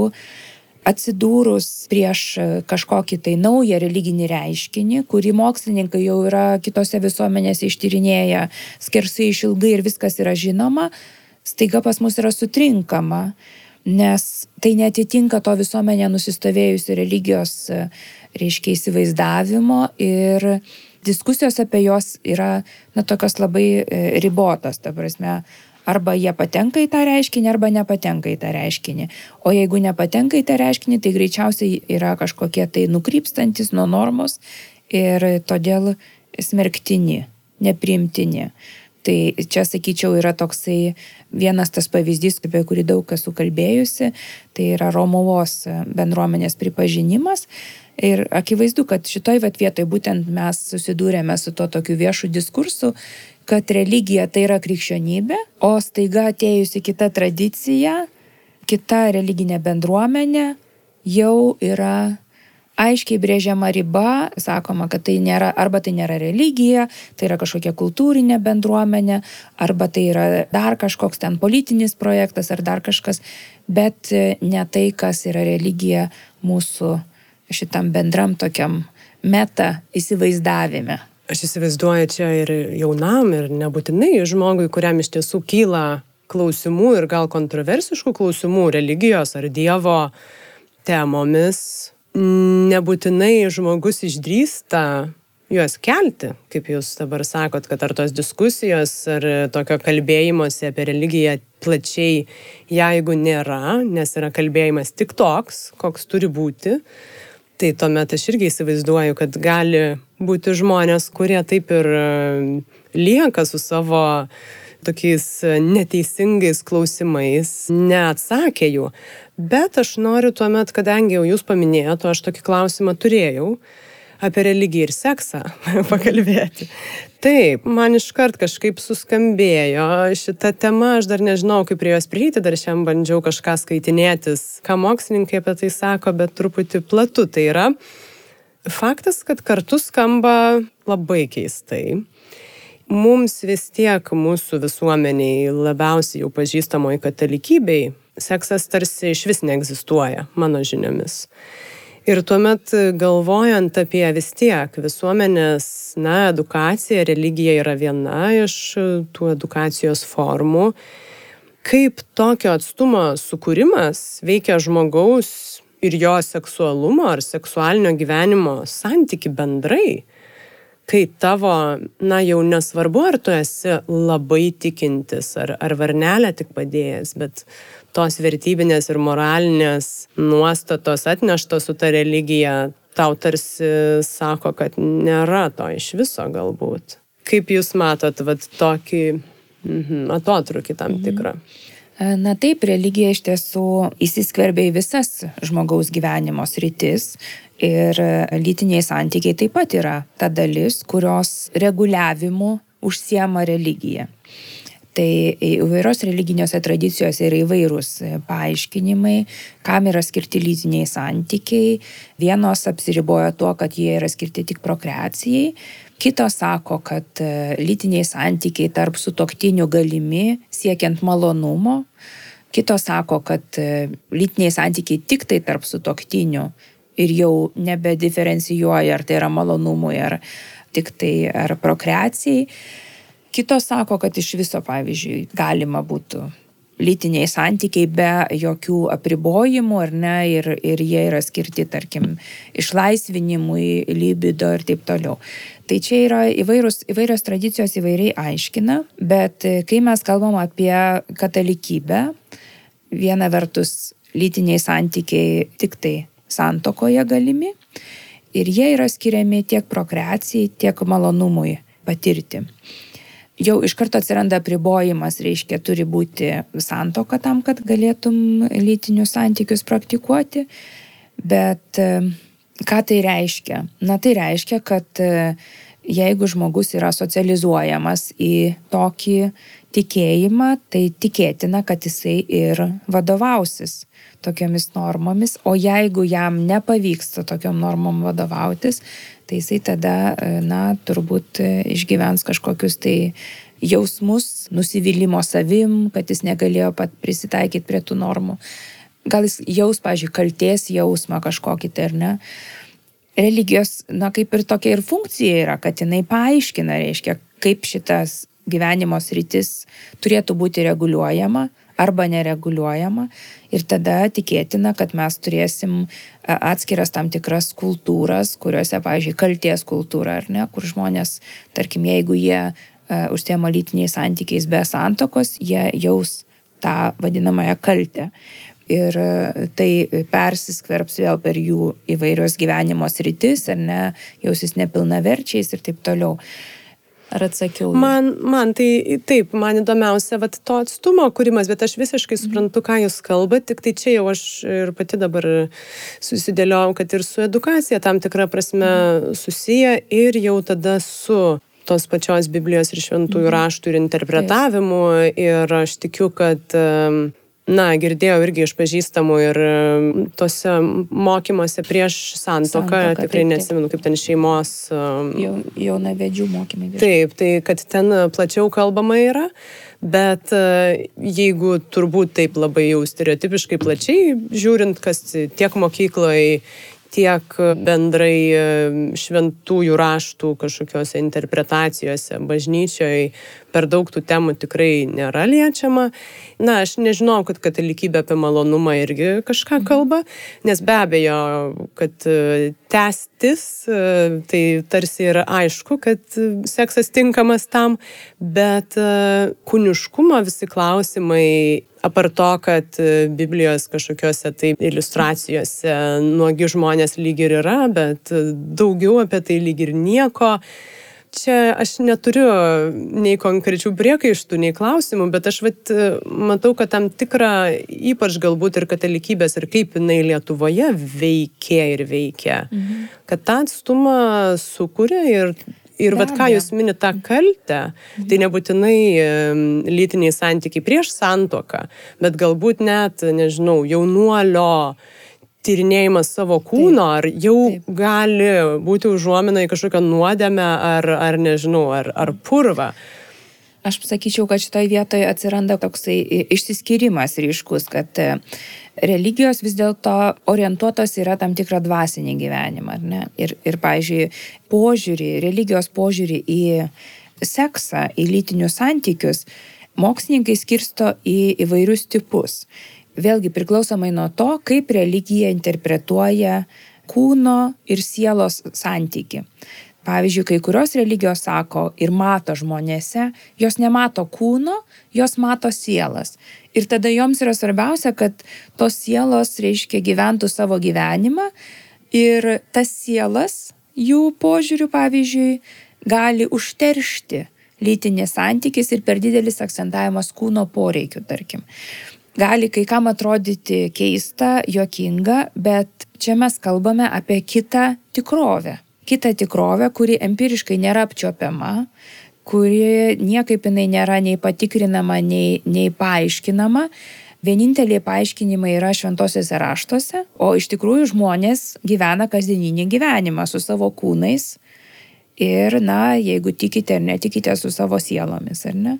atsidūrus prieš kažkokį tai naują religinį reiškinį, kurį mokslininkai jau yra kitose visuomenėse ištyrinėję skersai išilgai ir viskas yra žinoma, staiga pas mus yra sutrinkama, nes tai netitinka to visuomenė nusistovėjusi religijos, reiškia, įsivaizdavimo ir diskusijos apie jos yra, na, tokios labai e, ribotos, ta prasme, arba jie patenka į tą reiškinį, arba nepatenka į tą reiškinį. O jeigu nepatenka į tą reiškinį, tai greičiausiai yra kažkokie tai nukrypstantis nuo normos ir todėl smerktini, nepriimtini. Tai čia, sakyčiau, yra toksai vienas tas pavyzdys, apie kurį daug esu kalbėjusi, tai yra Romuvos bendruomenės pripažinimas. Ir akivaizdu, kad šitoj vietoje būtent mes susidūrėme su to tokiu viešu diskursu, kad religija tai yra krikščionybė, o staiga atėjusi kita tradicija, kita religinė bendruomenė jau yra aiškiai brėžiama riba, sakoma, kad tai nėra, arba tai nėra religija, tai yra kažkokia kultūrinė bendruomenė, arba tai yra dar kažkoks ten politinis projektas ar dar kažkas, bet ne tai, kas yra religija mūsų šitam bendram tokiam meta įsivaizdavime. Aš įsivaizduoju čia ir jaunam, ir nebūtinai žmogui, kuriam iš tiesų kyla klausimų ir gal kontroversiškų klausimų religijos ar Dievo temomis, nebūtinai žmogus išdrįsta juos kelti, kaip jūs dabar sakot, kad ar tos diskusijos, ar tokio kalbėjimuose apie religiją plačiai, jeigu nėra, nes yra kalbėjimas tik toks, koks turi būti, tai tuomet aš irgi įsivaizduoju, kad gali būti žmonės, kurie taip ir e, lieka su savo tokiais neteisingais klausimais, neatsakė jų. Bet aš noriu tuomet, kadangi jau jūs paminėjote, aš tokį klausimą turėjau apie religiją ir seksą pakalbėti. Taip, man iškart kažkaip suskambėjo šita tema, aš dar nežinau, kaip prie jos prieiti, dar šiandien bandžiau kažką skaitinėtis, ką mokslininkai apie tai sako, bet truputį platu. Tai yra faktas, kad kartu skamba labai keistai. Mums vis tiek mūsų visuomeniai labiausiai jau pažįstamoji katalikybei seksas tarsi iš vis neegzistuoja, mano žiniomis. Ir tuomet galvojant apie vis tiek visuomenės, na, edukacija, religija yra viena iš tų edukacijos formų, kaip tokio atstumo sukūrimas veikia žmogaus ir jo seksualumo ar seksualinio gyvenimo santyki bendrai kai tavo, na jau nesvarbu, ar tu esi labai tikintis, ar, ar varnelę tik padėjęs, bet tos vertybinės ir moralinės nuostatos atneštos su ta religija tau tarsi sako, kad nėra to iš viso galbūt. Kaip jūs matot, vat, tokį mhm, atotrukį tam mhm. tikrą? Na taip, religija iš tiesų įsiskverbia į visas žmogaus gyvenimo sritis Ir lytiniai santykiai taip pat yra ta dalis, kurios reguliavimu užsiema religija. Tai įvairios religiniuose tradicijose yra įvairūs paaiškinimai, kam yra skirti lytiniai santykiai. Vienos apsiriboja tuo, kad jie yra skirti tik prokreacijai, kitos sako, kad lytiniai santykiai tarp sutoktinių galimi siekiant malonumo, kitos sako, kad lytiniai santykiai tik tai tarp sutoktinių ir jau nebediferencijuoja, ar tai yra malonumui, ar tik tai ar prokreacijai. Kitos sako, kad iš viso, pavyzdžiui, galima būtų lytiniai santykiai be jokių apribojimų, ar ne, ir, ir jie yra skirti, tarkim, išlaisvinimui, libido ir taip toliau. Tai čia yra įvairūs, įvairios tradicijos įvairiai aiškina, bet kai mes kalbam apie katalikybę, viena vertus lytiniai santykiai tik tai santokoje galimi. ir jie yra skiriami tiek prokreacijai, tiek malonumui patirti. Jau iš karto atsiranda pribojimas, reiškia, turi būti santoka tam, kad galėtum lytinius santykius praktikuoti, bet e, ką tai reiškia? Na tai reiškia, kad e, jeigu žmogus yra socializuojamas į tokį tikėjimą, tai tikėtina, kad jisai ir vadovausis tokiamis normomis, o jeigu jam nepavyksta tokiam normom vadovautis, tai jisai tada, na, turbūt išgyvens kažkokius tai jausmus, nusivylimo savim, kad jis negalėjo pat prisitaikyti prie tų normų. Gal jis jaus, pažiūrėjau, kalties jausmą kažkokį tai ar ne. Religijos, na, kaip ir tokia ir funkcija yra, kad jinai paaiškina, reiškia, kaip šitas gyvenimo sritis turėtų būti reguliuojama, arba nereguliuojama. Ir tada tikėtina, kad mes turėsim atskiras tam tikras kultūras, kuriuose, pavyzdžiui, kalties kultūra, ar ne, kur žmonės, tarkim, jeigu jie uh, užsiema lytiniais santykiais be santokos, jie jaus tą vadinamąją kaltę. Ir tai persiskverbs vėl per jų įvairios gyvenimo sritis, ar ne, jausis nepilnaverčiais ir taip toliau. Ar atsakiau? Man, man tai taip, man įdomiausia vat, to atstumo kūrimas, bet aš visiškai suprantu, ką jūs kalbate, tik tai čia jau aš ir pati dabar susidėliojau, kad ir su edukacija tam tikrą prasme susiję ir jau tada su tos pačios Biblijos ir šventųjų mhm. raštų ir interpretavimu. Ir aš tikiu, kad na, girdėjau irgi iš pažįstamų ir tose mokymuose prieš santoką, tikrai taip, nesimenu, kaip ten šeimos. Jau, jaunavedžių mokymai. Virš. Taip, tai kad ten plačiau kalbama yra, bet jeigu turbūt taip labai jau stereotipiškai plačiai žiūrint, kas tiek mokykloje, tiek bendrai šventųjų raštų kažkokiose interpretacijose bažnyčioje per daug tų temų tikrai nėra liečiama. Na, aš nežinau, kad katalikybė apie malonumą irgi kažką mhm. kalba, nes be abejo, kad e, tęstis, e, tai tarsi yra aišku, kad seksas tinkamas tam, bet e, kūniškumo visi klausimai apar to, kad Biblijos kažkokiuose tai iliustracijose nuogi žmonės lyg ir yra, bet daugiau apie tai lyg ir nieko čia aš neturiu nei konkrečių priekaištų, nei klausimų, bet aš vat, matau, kad tam tikrą, ypač galbūt ir katalikybės, ir kaip jinai Lietuvoje veikia ir veikia, mhm. kad tą atstumą sukuria ir Ir vat ką jūs minite tą kaltę, mhm. tai nebūtinai lytiniai santykiai prieš santoką, bet galbūt net, nežinau, jaunuolio tyrinėjimas savo kūno, taip, ar jau taip. gali būti užuomina į kažkokią nuodėmę, ar, ar nežinau, ar, ar purvą. Aš sakyčiau, kad šitoje vietoje atsiranda toksai išsiskirimas ryškus, kad e, religijos vis dėlto orientuotos yra tam tikrą dvasinį gyvenimą. Ir, ir, pavyzdžiui, požiūrį, religijos požiūrį į seksą, į lytinius santykius, mokslininkai skirsto į įvairius tipus vėlgi priklausomai nuo to, kaip religija interpretuoja kūno ir sielos santyki. Pavyzdžiui, kai kurios religijos sako ir mato žmonėse, jos nemato kūno, jos mato sielas. Ir tada joms yra svarbiausia, kad tos sielos, reiškia, gyventų savo gyvenimą ir tas sielas, jų požiūrių, pavyzdžiui, gali užteršti lytinės santykis ir per didelis akcentavimas kūno poreikių, tarkim gali kai kam atrodyti keista, juokinga, bet čia mes kalbame apie kitą tikrovę. Kitą tikrovę, kuri empiriškai nėra apčiopiama, kuri niekaip jinai nėra nei patikrinama, nei, nei paaiškinama. Vieninteliai paaiškinimai yra šventosiuose raštuose, o iš tikrųjų žmonės gyvena kasdieninį gyvenimą su savo kūnais ir, na, jeigu tikite ar netikite, su savo sielomis, ar ne.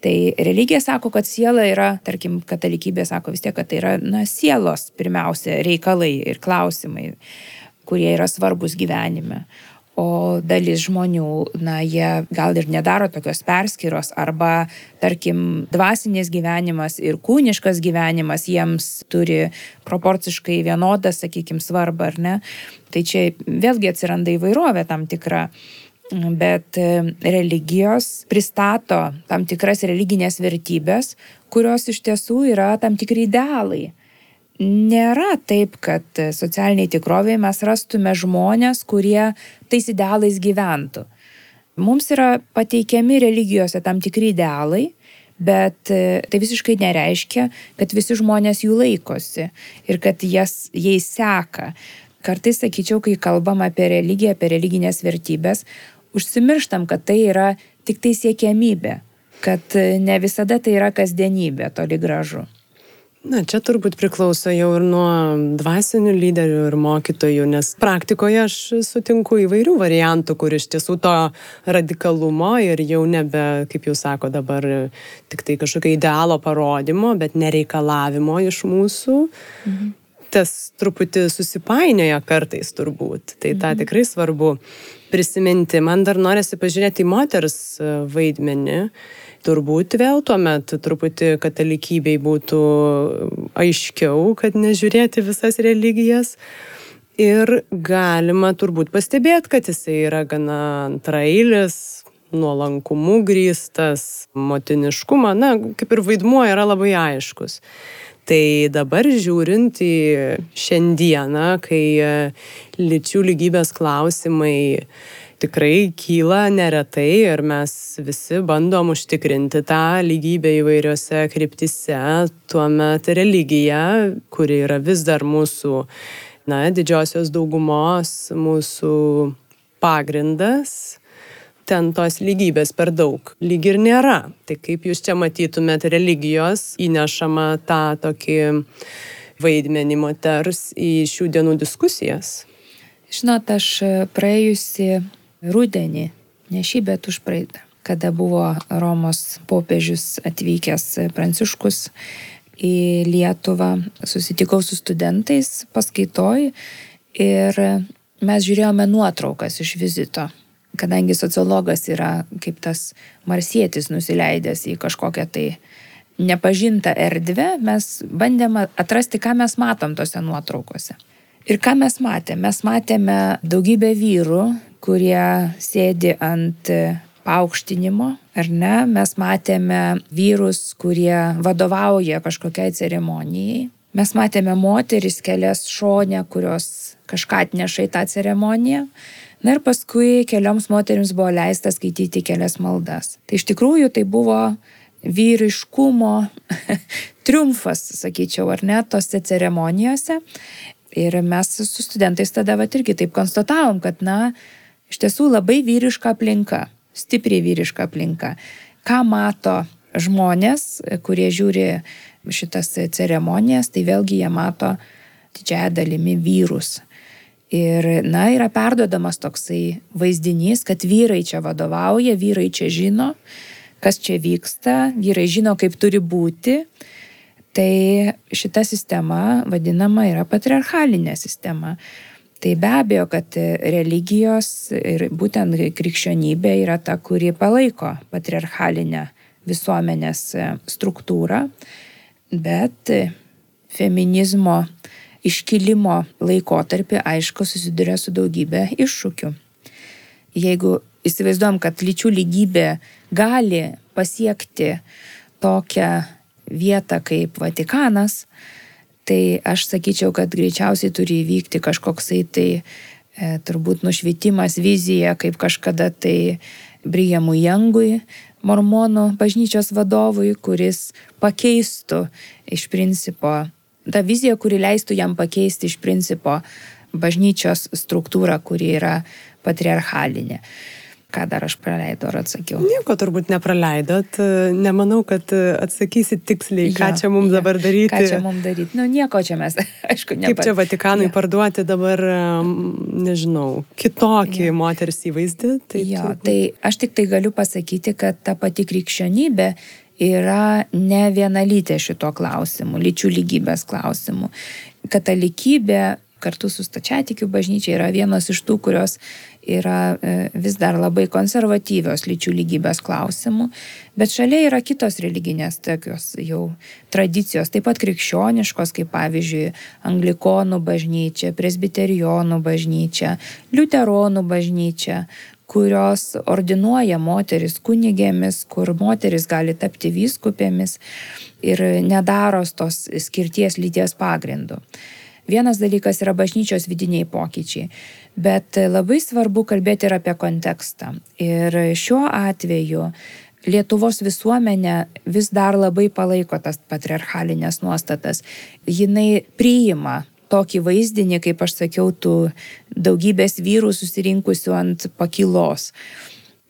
Tai religija sako, kad siela yra, tarkim, katalikybė sako vis tiek, kad tai yra na, sielos pirmiausia reikalai ir klausimai, kurie yra svarbus gyvenime. O dalis žmonių, na, jie gal ir nedaro tokios perskiros, arba, tarkim, dvasinės gyvenimas ir kūniškas gyvenimas jiems turi proporciškai vienodą, sakykime, svarbą, ar ne. Tai čia vėlgi atsiranda įvairovė tam tikra bet e, religijos pristato tam tikras religinės vertybės, kurios iš tiesų yra tam tikri idealai. nėra taip, kad socialiniai tikroviai mes rastume žmonės, kurie tais idealais gyventų. Mums yra pateikiami religijose tam tikri idealai, bet e, tai visiškai nereiškia, kad visi žmonės jų laikosi ir kad jas, jais seka. Kartais, sakyčiau, kai kalbam apie religiją, apie religinės vertybės, užsimirštam, kad tai yra tik tai siekiamybė, kad e, ne visada tai yra kasdienybė, toli gražu. Na, čia turbūt priklauso jau ir nuo dvasinių lyderių ir mokytojų, nes praktikoje aš sutinku įvairių variantų, kur iš tiesų to radikalumo ir jau nebe, kaip jūs sako, dabar tik tai kažkokio idealo parodymo, bet nereikalavimo iš mūsų. Mhm. Tas truputį susipainioja kartais turbūt. Tai tą mhm. tikrai svarbu prisiminti. Man dar norisi pažiūrėti į moters vaidmenį turbūt vėl tuomet truputį katalikybei būtų aiškiau, kad nežiūrėti visas religijas. Ir galima turbūt pastebėti, kad jisai yra gana antrailis, nuolankumu grįstas, motiniškumą, na, kaip ir vaidmuo yra labai aiškus. Tai dabar žiūrint į šiandieną, kai lyčių lygybės klausimai tikrai kyla neretai ir mes visi bandom užtikrinti tą lygybę įvairiose kryptise, tuomet religija, kuri yra vis dar mūsų, na, didžiosios daugumos, mūsų pagrindas, ten tos lygybės per daug lyg ir nėra. Tai kaip jūs čia matytumėt religijos įnešama tą tokį vaidmenį moters į šių dienų diskusijas? Žinot, aš praėjusi rudenį, ne šį, bet už praeitą, kada buvo Romos popiežius atvykęs Pranciškus į Lietuvą, susitikau su studentais paskaitoj ir mes žiūrėjome nuotraukas iš vizito. Kadangi sociologas yra kaip tas marsietis nusileidęs į kažkokią tai nepažintą erdvę, mes bandėme atrasti, ką mes matom tose nuotraukose. Ir ką mes matėme? Mes matėme daugybę vyrų, kurie sėdi ant paaukštinimo, ar ne? Mes matėme vyrus, kurie vadovauja kažkokiai ceremonijai. Mes matėme moteris kelias šonę, kurios kažką atneša į tą ceremoniją. Na ir paskui kelioms moteriams buvo leista skaityti kelias maldas. Tai iš tikrųjų tai buvo vyriškumo triumfas, sakyčiau, ar ne, tose ceremonijose. Ir mes su studentais tada va irgi taip konstatavom, kad, na, iš tiesų labai vyriška aplinka, stipriai vyriška aplinka. Ką mato žmonės, kurie žiūri šitas ceremonijas, tai vėlgi jie mato didžiąją dalimi vyrus. Ir, na, yra perdodamas toksai vaizdinys, kad vyrai čia vadovauja, vyrai čia žino, kas čia vyksta, vyrai žino, kaip turi būti Tai šita sistema vadinama yra patriarchalinė sistema. Tai be abejo, kad religijos ir būtent krikščionybė yra ta, kuri palaiko patriarchalinę visuomenės struktūrą, bet feminizmo iškilimo laikotarpį, aišku, susiduria su daugybė iššūkių. Jeigu įsivaizduom, kad lyčių lygybė gali pasiekti tokią vietą kaip Vatikanas, tai aš sakyčiau, kad greičiausiai turi įvykti kažkoksai tai e, turbūt nušvietimas, vizija, kaip kažkada tai Briamų Jangui, mormonų bažnyčios vadovui, kuris pakeistų iš principo, tą viziją, kuri leistų jam pakeisti iš principo bažnyčios struktūrą, kuri yra patriarchalinė. Ką dar aš praleidau ar atsakiau? Nieko turbūt nepraleidot. Nemanau, kad atsakysit tiksliai, ką jo, čia mums jo, dabar daryti. Ką čia mums daryti? Nu, nieko čia mes, aišku, ne. Kaip čia Vatikanui jo. parduoti dabar, nežinau, kitokį jo. moters įvaizdį? Tai jo, turbūt... tai aš tik tai galiu pasakyti, kad ta pati krikščionybė yra ne vienalytė šito klausimu, lyčių lygybės klausimu. Katalikybė kartu su stačiatikių bažnyčia yra vienos iš tų, kurios yra e, vis dar labai konservatyvios lyčių lygybės klausimų, bet šalia yra kitos religinės tokios jau tradicijos, taip pat krikščioniškos, kaip pavyzdžiui anglikonų bažnyčia, presbiterionų bažnyčia, liuteronų bažnyčia, kurios ordinuoja moteris kunigėmis, kur moteris gali tapti vyskupėmis ir nedaro tos skirties lyties pagrindu. Vienas dalykas yra bažnyčios vidiniai pokyčiai, bet labai svarbu kalbėti ir apie kontekstą. Ir šiuo atveju Lietuvos visuomenė vis dar labai palaiko tas patriarchalinės nuostatas. Jinai priima tokį vaizdinį, kaip aš sakiau, tų daugybės vyrų susirinkusių ant pakilos.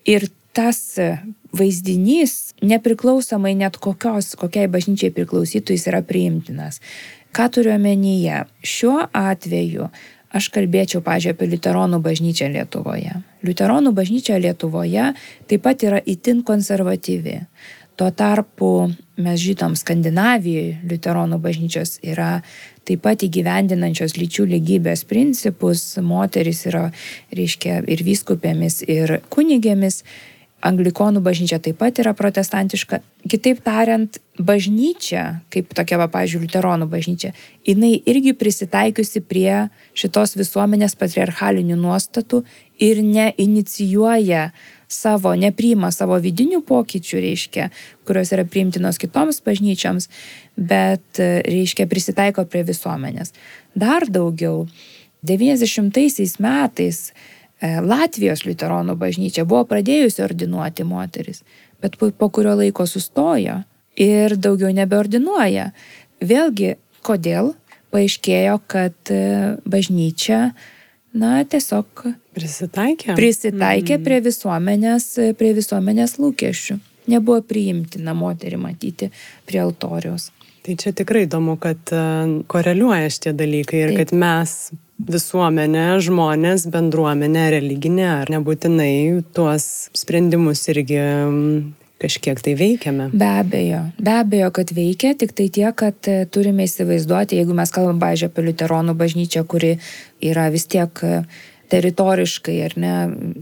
Ir tas vaizdinys, nepriklausomai net kokios, kokiai bažnyčiai priklausytų, jis yra priimtinas. Ką turiu omenyje? Šiuo atveju aš kalbėčiau, pažiūrėjau, apie Luteronų bažnyčią Lietuvoje. Luteronų bažnyčia Lietuvoje taip pat yra itin konservatyvi. Tuo tarpu mes žinom, Skandinavijoje Luteronų bažnyčios yra taip pat įgyvendinančios lyčių lygybės principus, moteris yra, reiškia, ir vyskupėmis, ir kunigėmis, Anglikonų bažnyčia taip pat yra protestantiška. Kitaip tariant, bažnyčia, kaip tokia, va, pažiūrėjau, Luteronų bažnyčia, jinai irgi prisitaikiusi prie šitos visuomenės patriarchalinių nuostatų ir neinicijuoja savo, nepriima savo vidinių pokyčių, reiškia, kurios yra priimtinos kitoms bažnyčioms, bet, reiškia, prisitaiko prie visuomenės. Dar daugiau, 90 metais E, Latvijos liuteronų bažnyčia buvo pradėjusi ordinuoti moteris, bet po, po kurio laiko sustojo ir daugiau nebeordinuoja. Vėlgi, kodėl? Paaiškėjo, kad e, bažnyčia, na, tiesiog prisitaikė, prisitaikė mm. prie, visuomenės, prie visuomenės lūkesčių. Nebuvo priimtina moterį matyti prie altoriaus. Tai čia tikrai įdomu, kad e, koreliuoja šitie dalykai ir Taip. kad mes visuomenė, žmonės, bendruomenė, religinė, ar nebūtinai tuos sprendimus irgi kažkiek tai veikiame. Be abejo, be abejo, kad veikia, tik tai tiek, kad e, turime įsivaizduoti, jeigu mes kalbam, pažiūrėjau, apie Luteronų bažnyčią, kuri yra vis tiek e, teritoriškai, ar ne,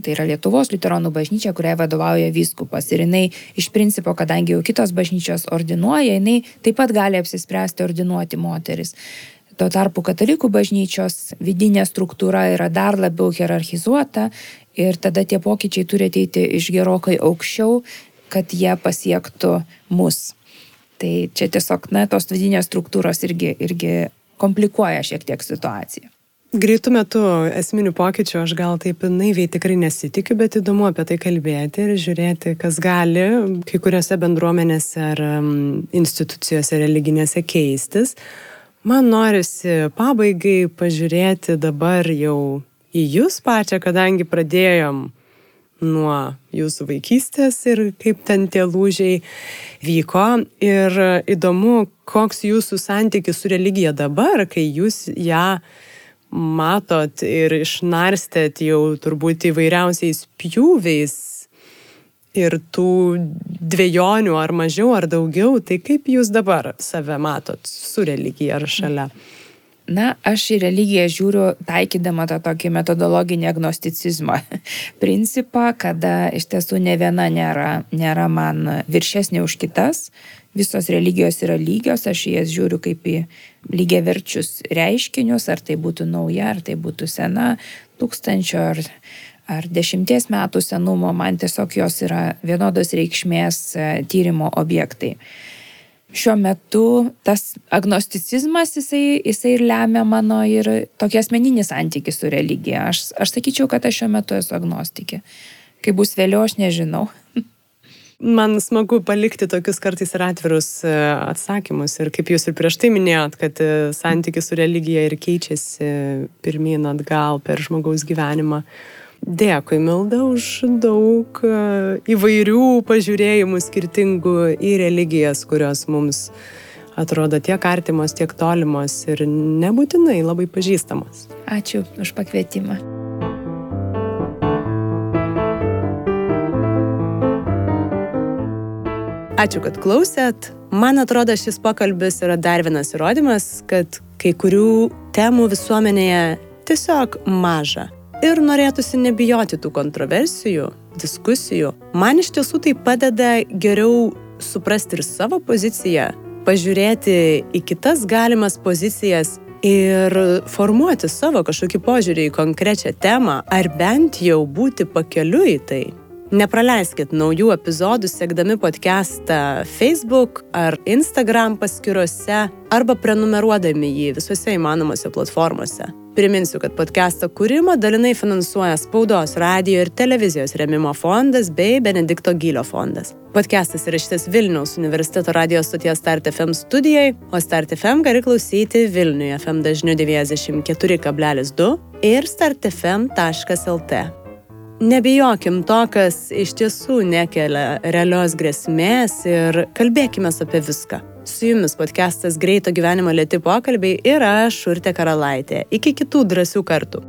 tai yra Lietuvos liuteronų bažnyčia, kuriai vadovauja vyskupas. Ir jinai iš principo, kadangi jau kitos bažnyčios ordinuoja, jinai taip pat gali apsispręsti ordinuoti moteris. Tuo tarpu katalikų bažnyčios vidinė struktūra yra dar labiau hierarchizuota ir tada tie pokyčiai turi ateiti iš gerokai aukščiau, kad jie pasiektų mus. Tai čia tiesiog, na, tos vidinės struktūros irgi, irgi komplikuoja šiek tiek situaciją. Greitų metų esminių pokyčių aš gal taip naiviai tikrai nesitikiu, bet įdomu apie tai kalbėti ir žiūrėti, kas gali kai kuriuose bendruomenėse ar institucijose religinėse keistis. Man norisi pabaigai pažiūrėti dabar jau į jūs pačią, kadangi pradėjom nuo jūsų vaikystės ir kaip ten tie lūžiai vyko. Ir įdomu, koks jūsų santykis su religija dabar, kai jūs ją matot ir išnarstėt jau turbūt įvairiausiais pjūviais ir tų dviejonių ar mažiau ar daugiau, tai kaip jūs dabar save matot su religija ar šalia? Na, aš į religiją žiūriu taikydama tą tokį metodologinį agnosticizmą principą, kada iš tiesų ne viena nėra, nėra man viršesnė už kitas, visos religijos yra lygios, aš į jas žiūriu kaip į lygiai verčius reiškinius, ar tai būtų nauja, ar tai būtų sena, tūkstančio ar ar dešimties metų senumo, man tiesiog jos yra vienodos reikšmės e, tyrimo objektai. Šiuo metu tas agnosticizmas, jisai, jisai ir lemia mano ir tokį asmeninį santykį su religija. Aš, aš sakyčiau, kad aš šiuo metu esu agnostikė. Kai bus vėliau, aš nežinau. Man smagu palikti tokius kartais ir atvirus e, atsakymus. Ir kaip jūs ir prieš tai minėjot, kad e, santykis su religija ir keičiasi pirmyn atgal per žmogaus gyvenimą. Dėkui, Milda, už daug e, įvairių pažiūrėjimų skirtingų į religijas, kurios mums atrodo tiek artimos, tiek tolimos ir nebūtinai labai pažįstamos. Ačiū už pakvietimą. Ačiū, kad klausėt. Man atrodo, šis pokalbis yra dar vienas įrodymas, kad kai kurių temų visuomenėje tiesiog maža. Ir norėtųsi nebijoti tų kontroversijų, diskusijų. Man iš tiesų tai padeda geriau suprasti ir savo poziciją, pažiūrėti į kitas galimas pozicijas ir formuoti savo kažkokį požiūrį į konkrečią temą, ar bent jau būti pakeliu į tai. Nepraleiskit naujų epizodų sekdami podcastą Facebook ar Instagram paskiruose arba prenumeruodami jį visose įmanomose platformose. Priminsiu, kad podcast'o kūrimą dalinai finansuoja Spaudos, radio ir televizijos remimo fondas bei Benedikto Gylio fondas. Podcastas įrašytas Vilniaus universiteto radio stoties Start FM studijai, o Start FM gali klausyti Vilniuje FM dažniu 94,2 ir startfm.lt. Nebijokim to, kas iš tiesų nekelia realios grėsmės ir kalbėkime apie viską. Su jumis podcastas Greito gyvenimo lėti pokalbiai ir aš, Urte Karalaitė. Iki kitų drąsių kartų.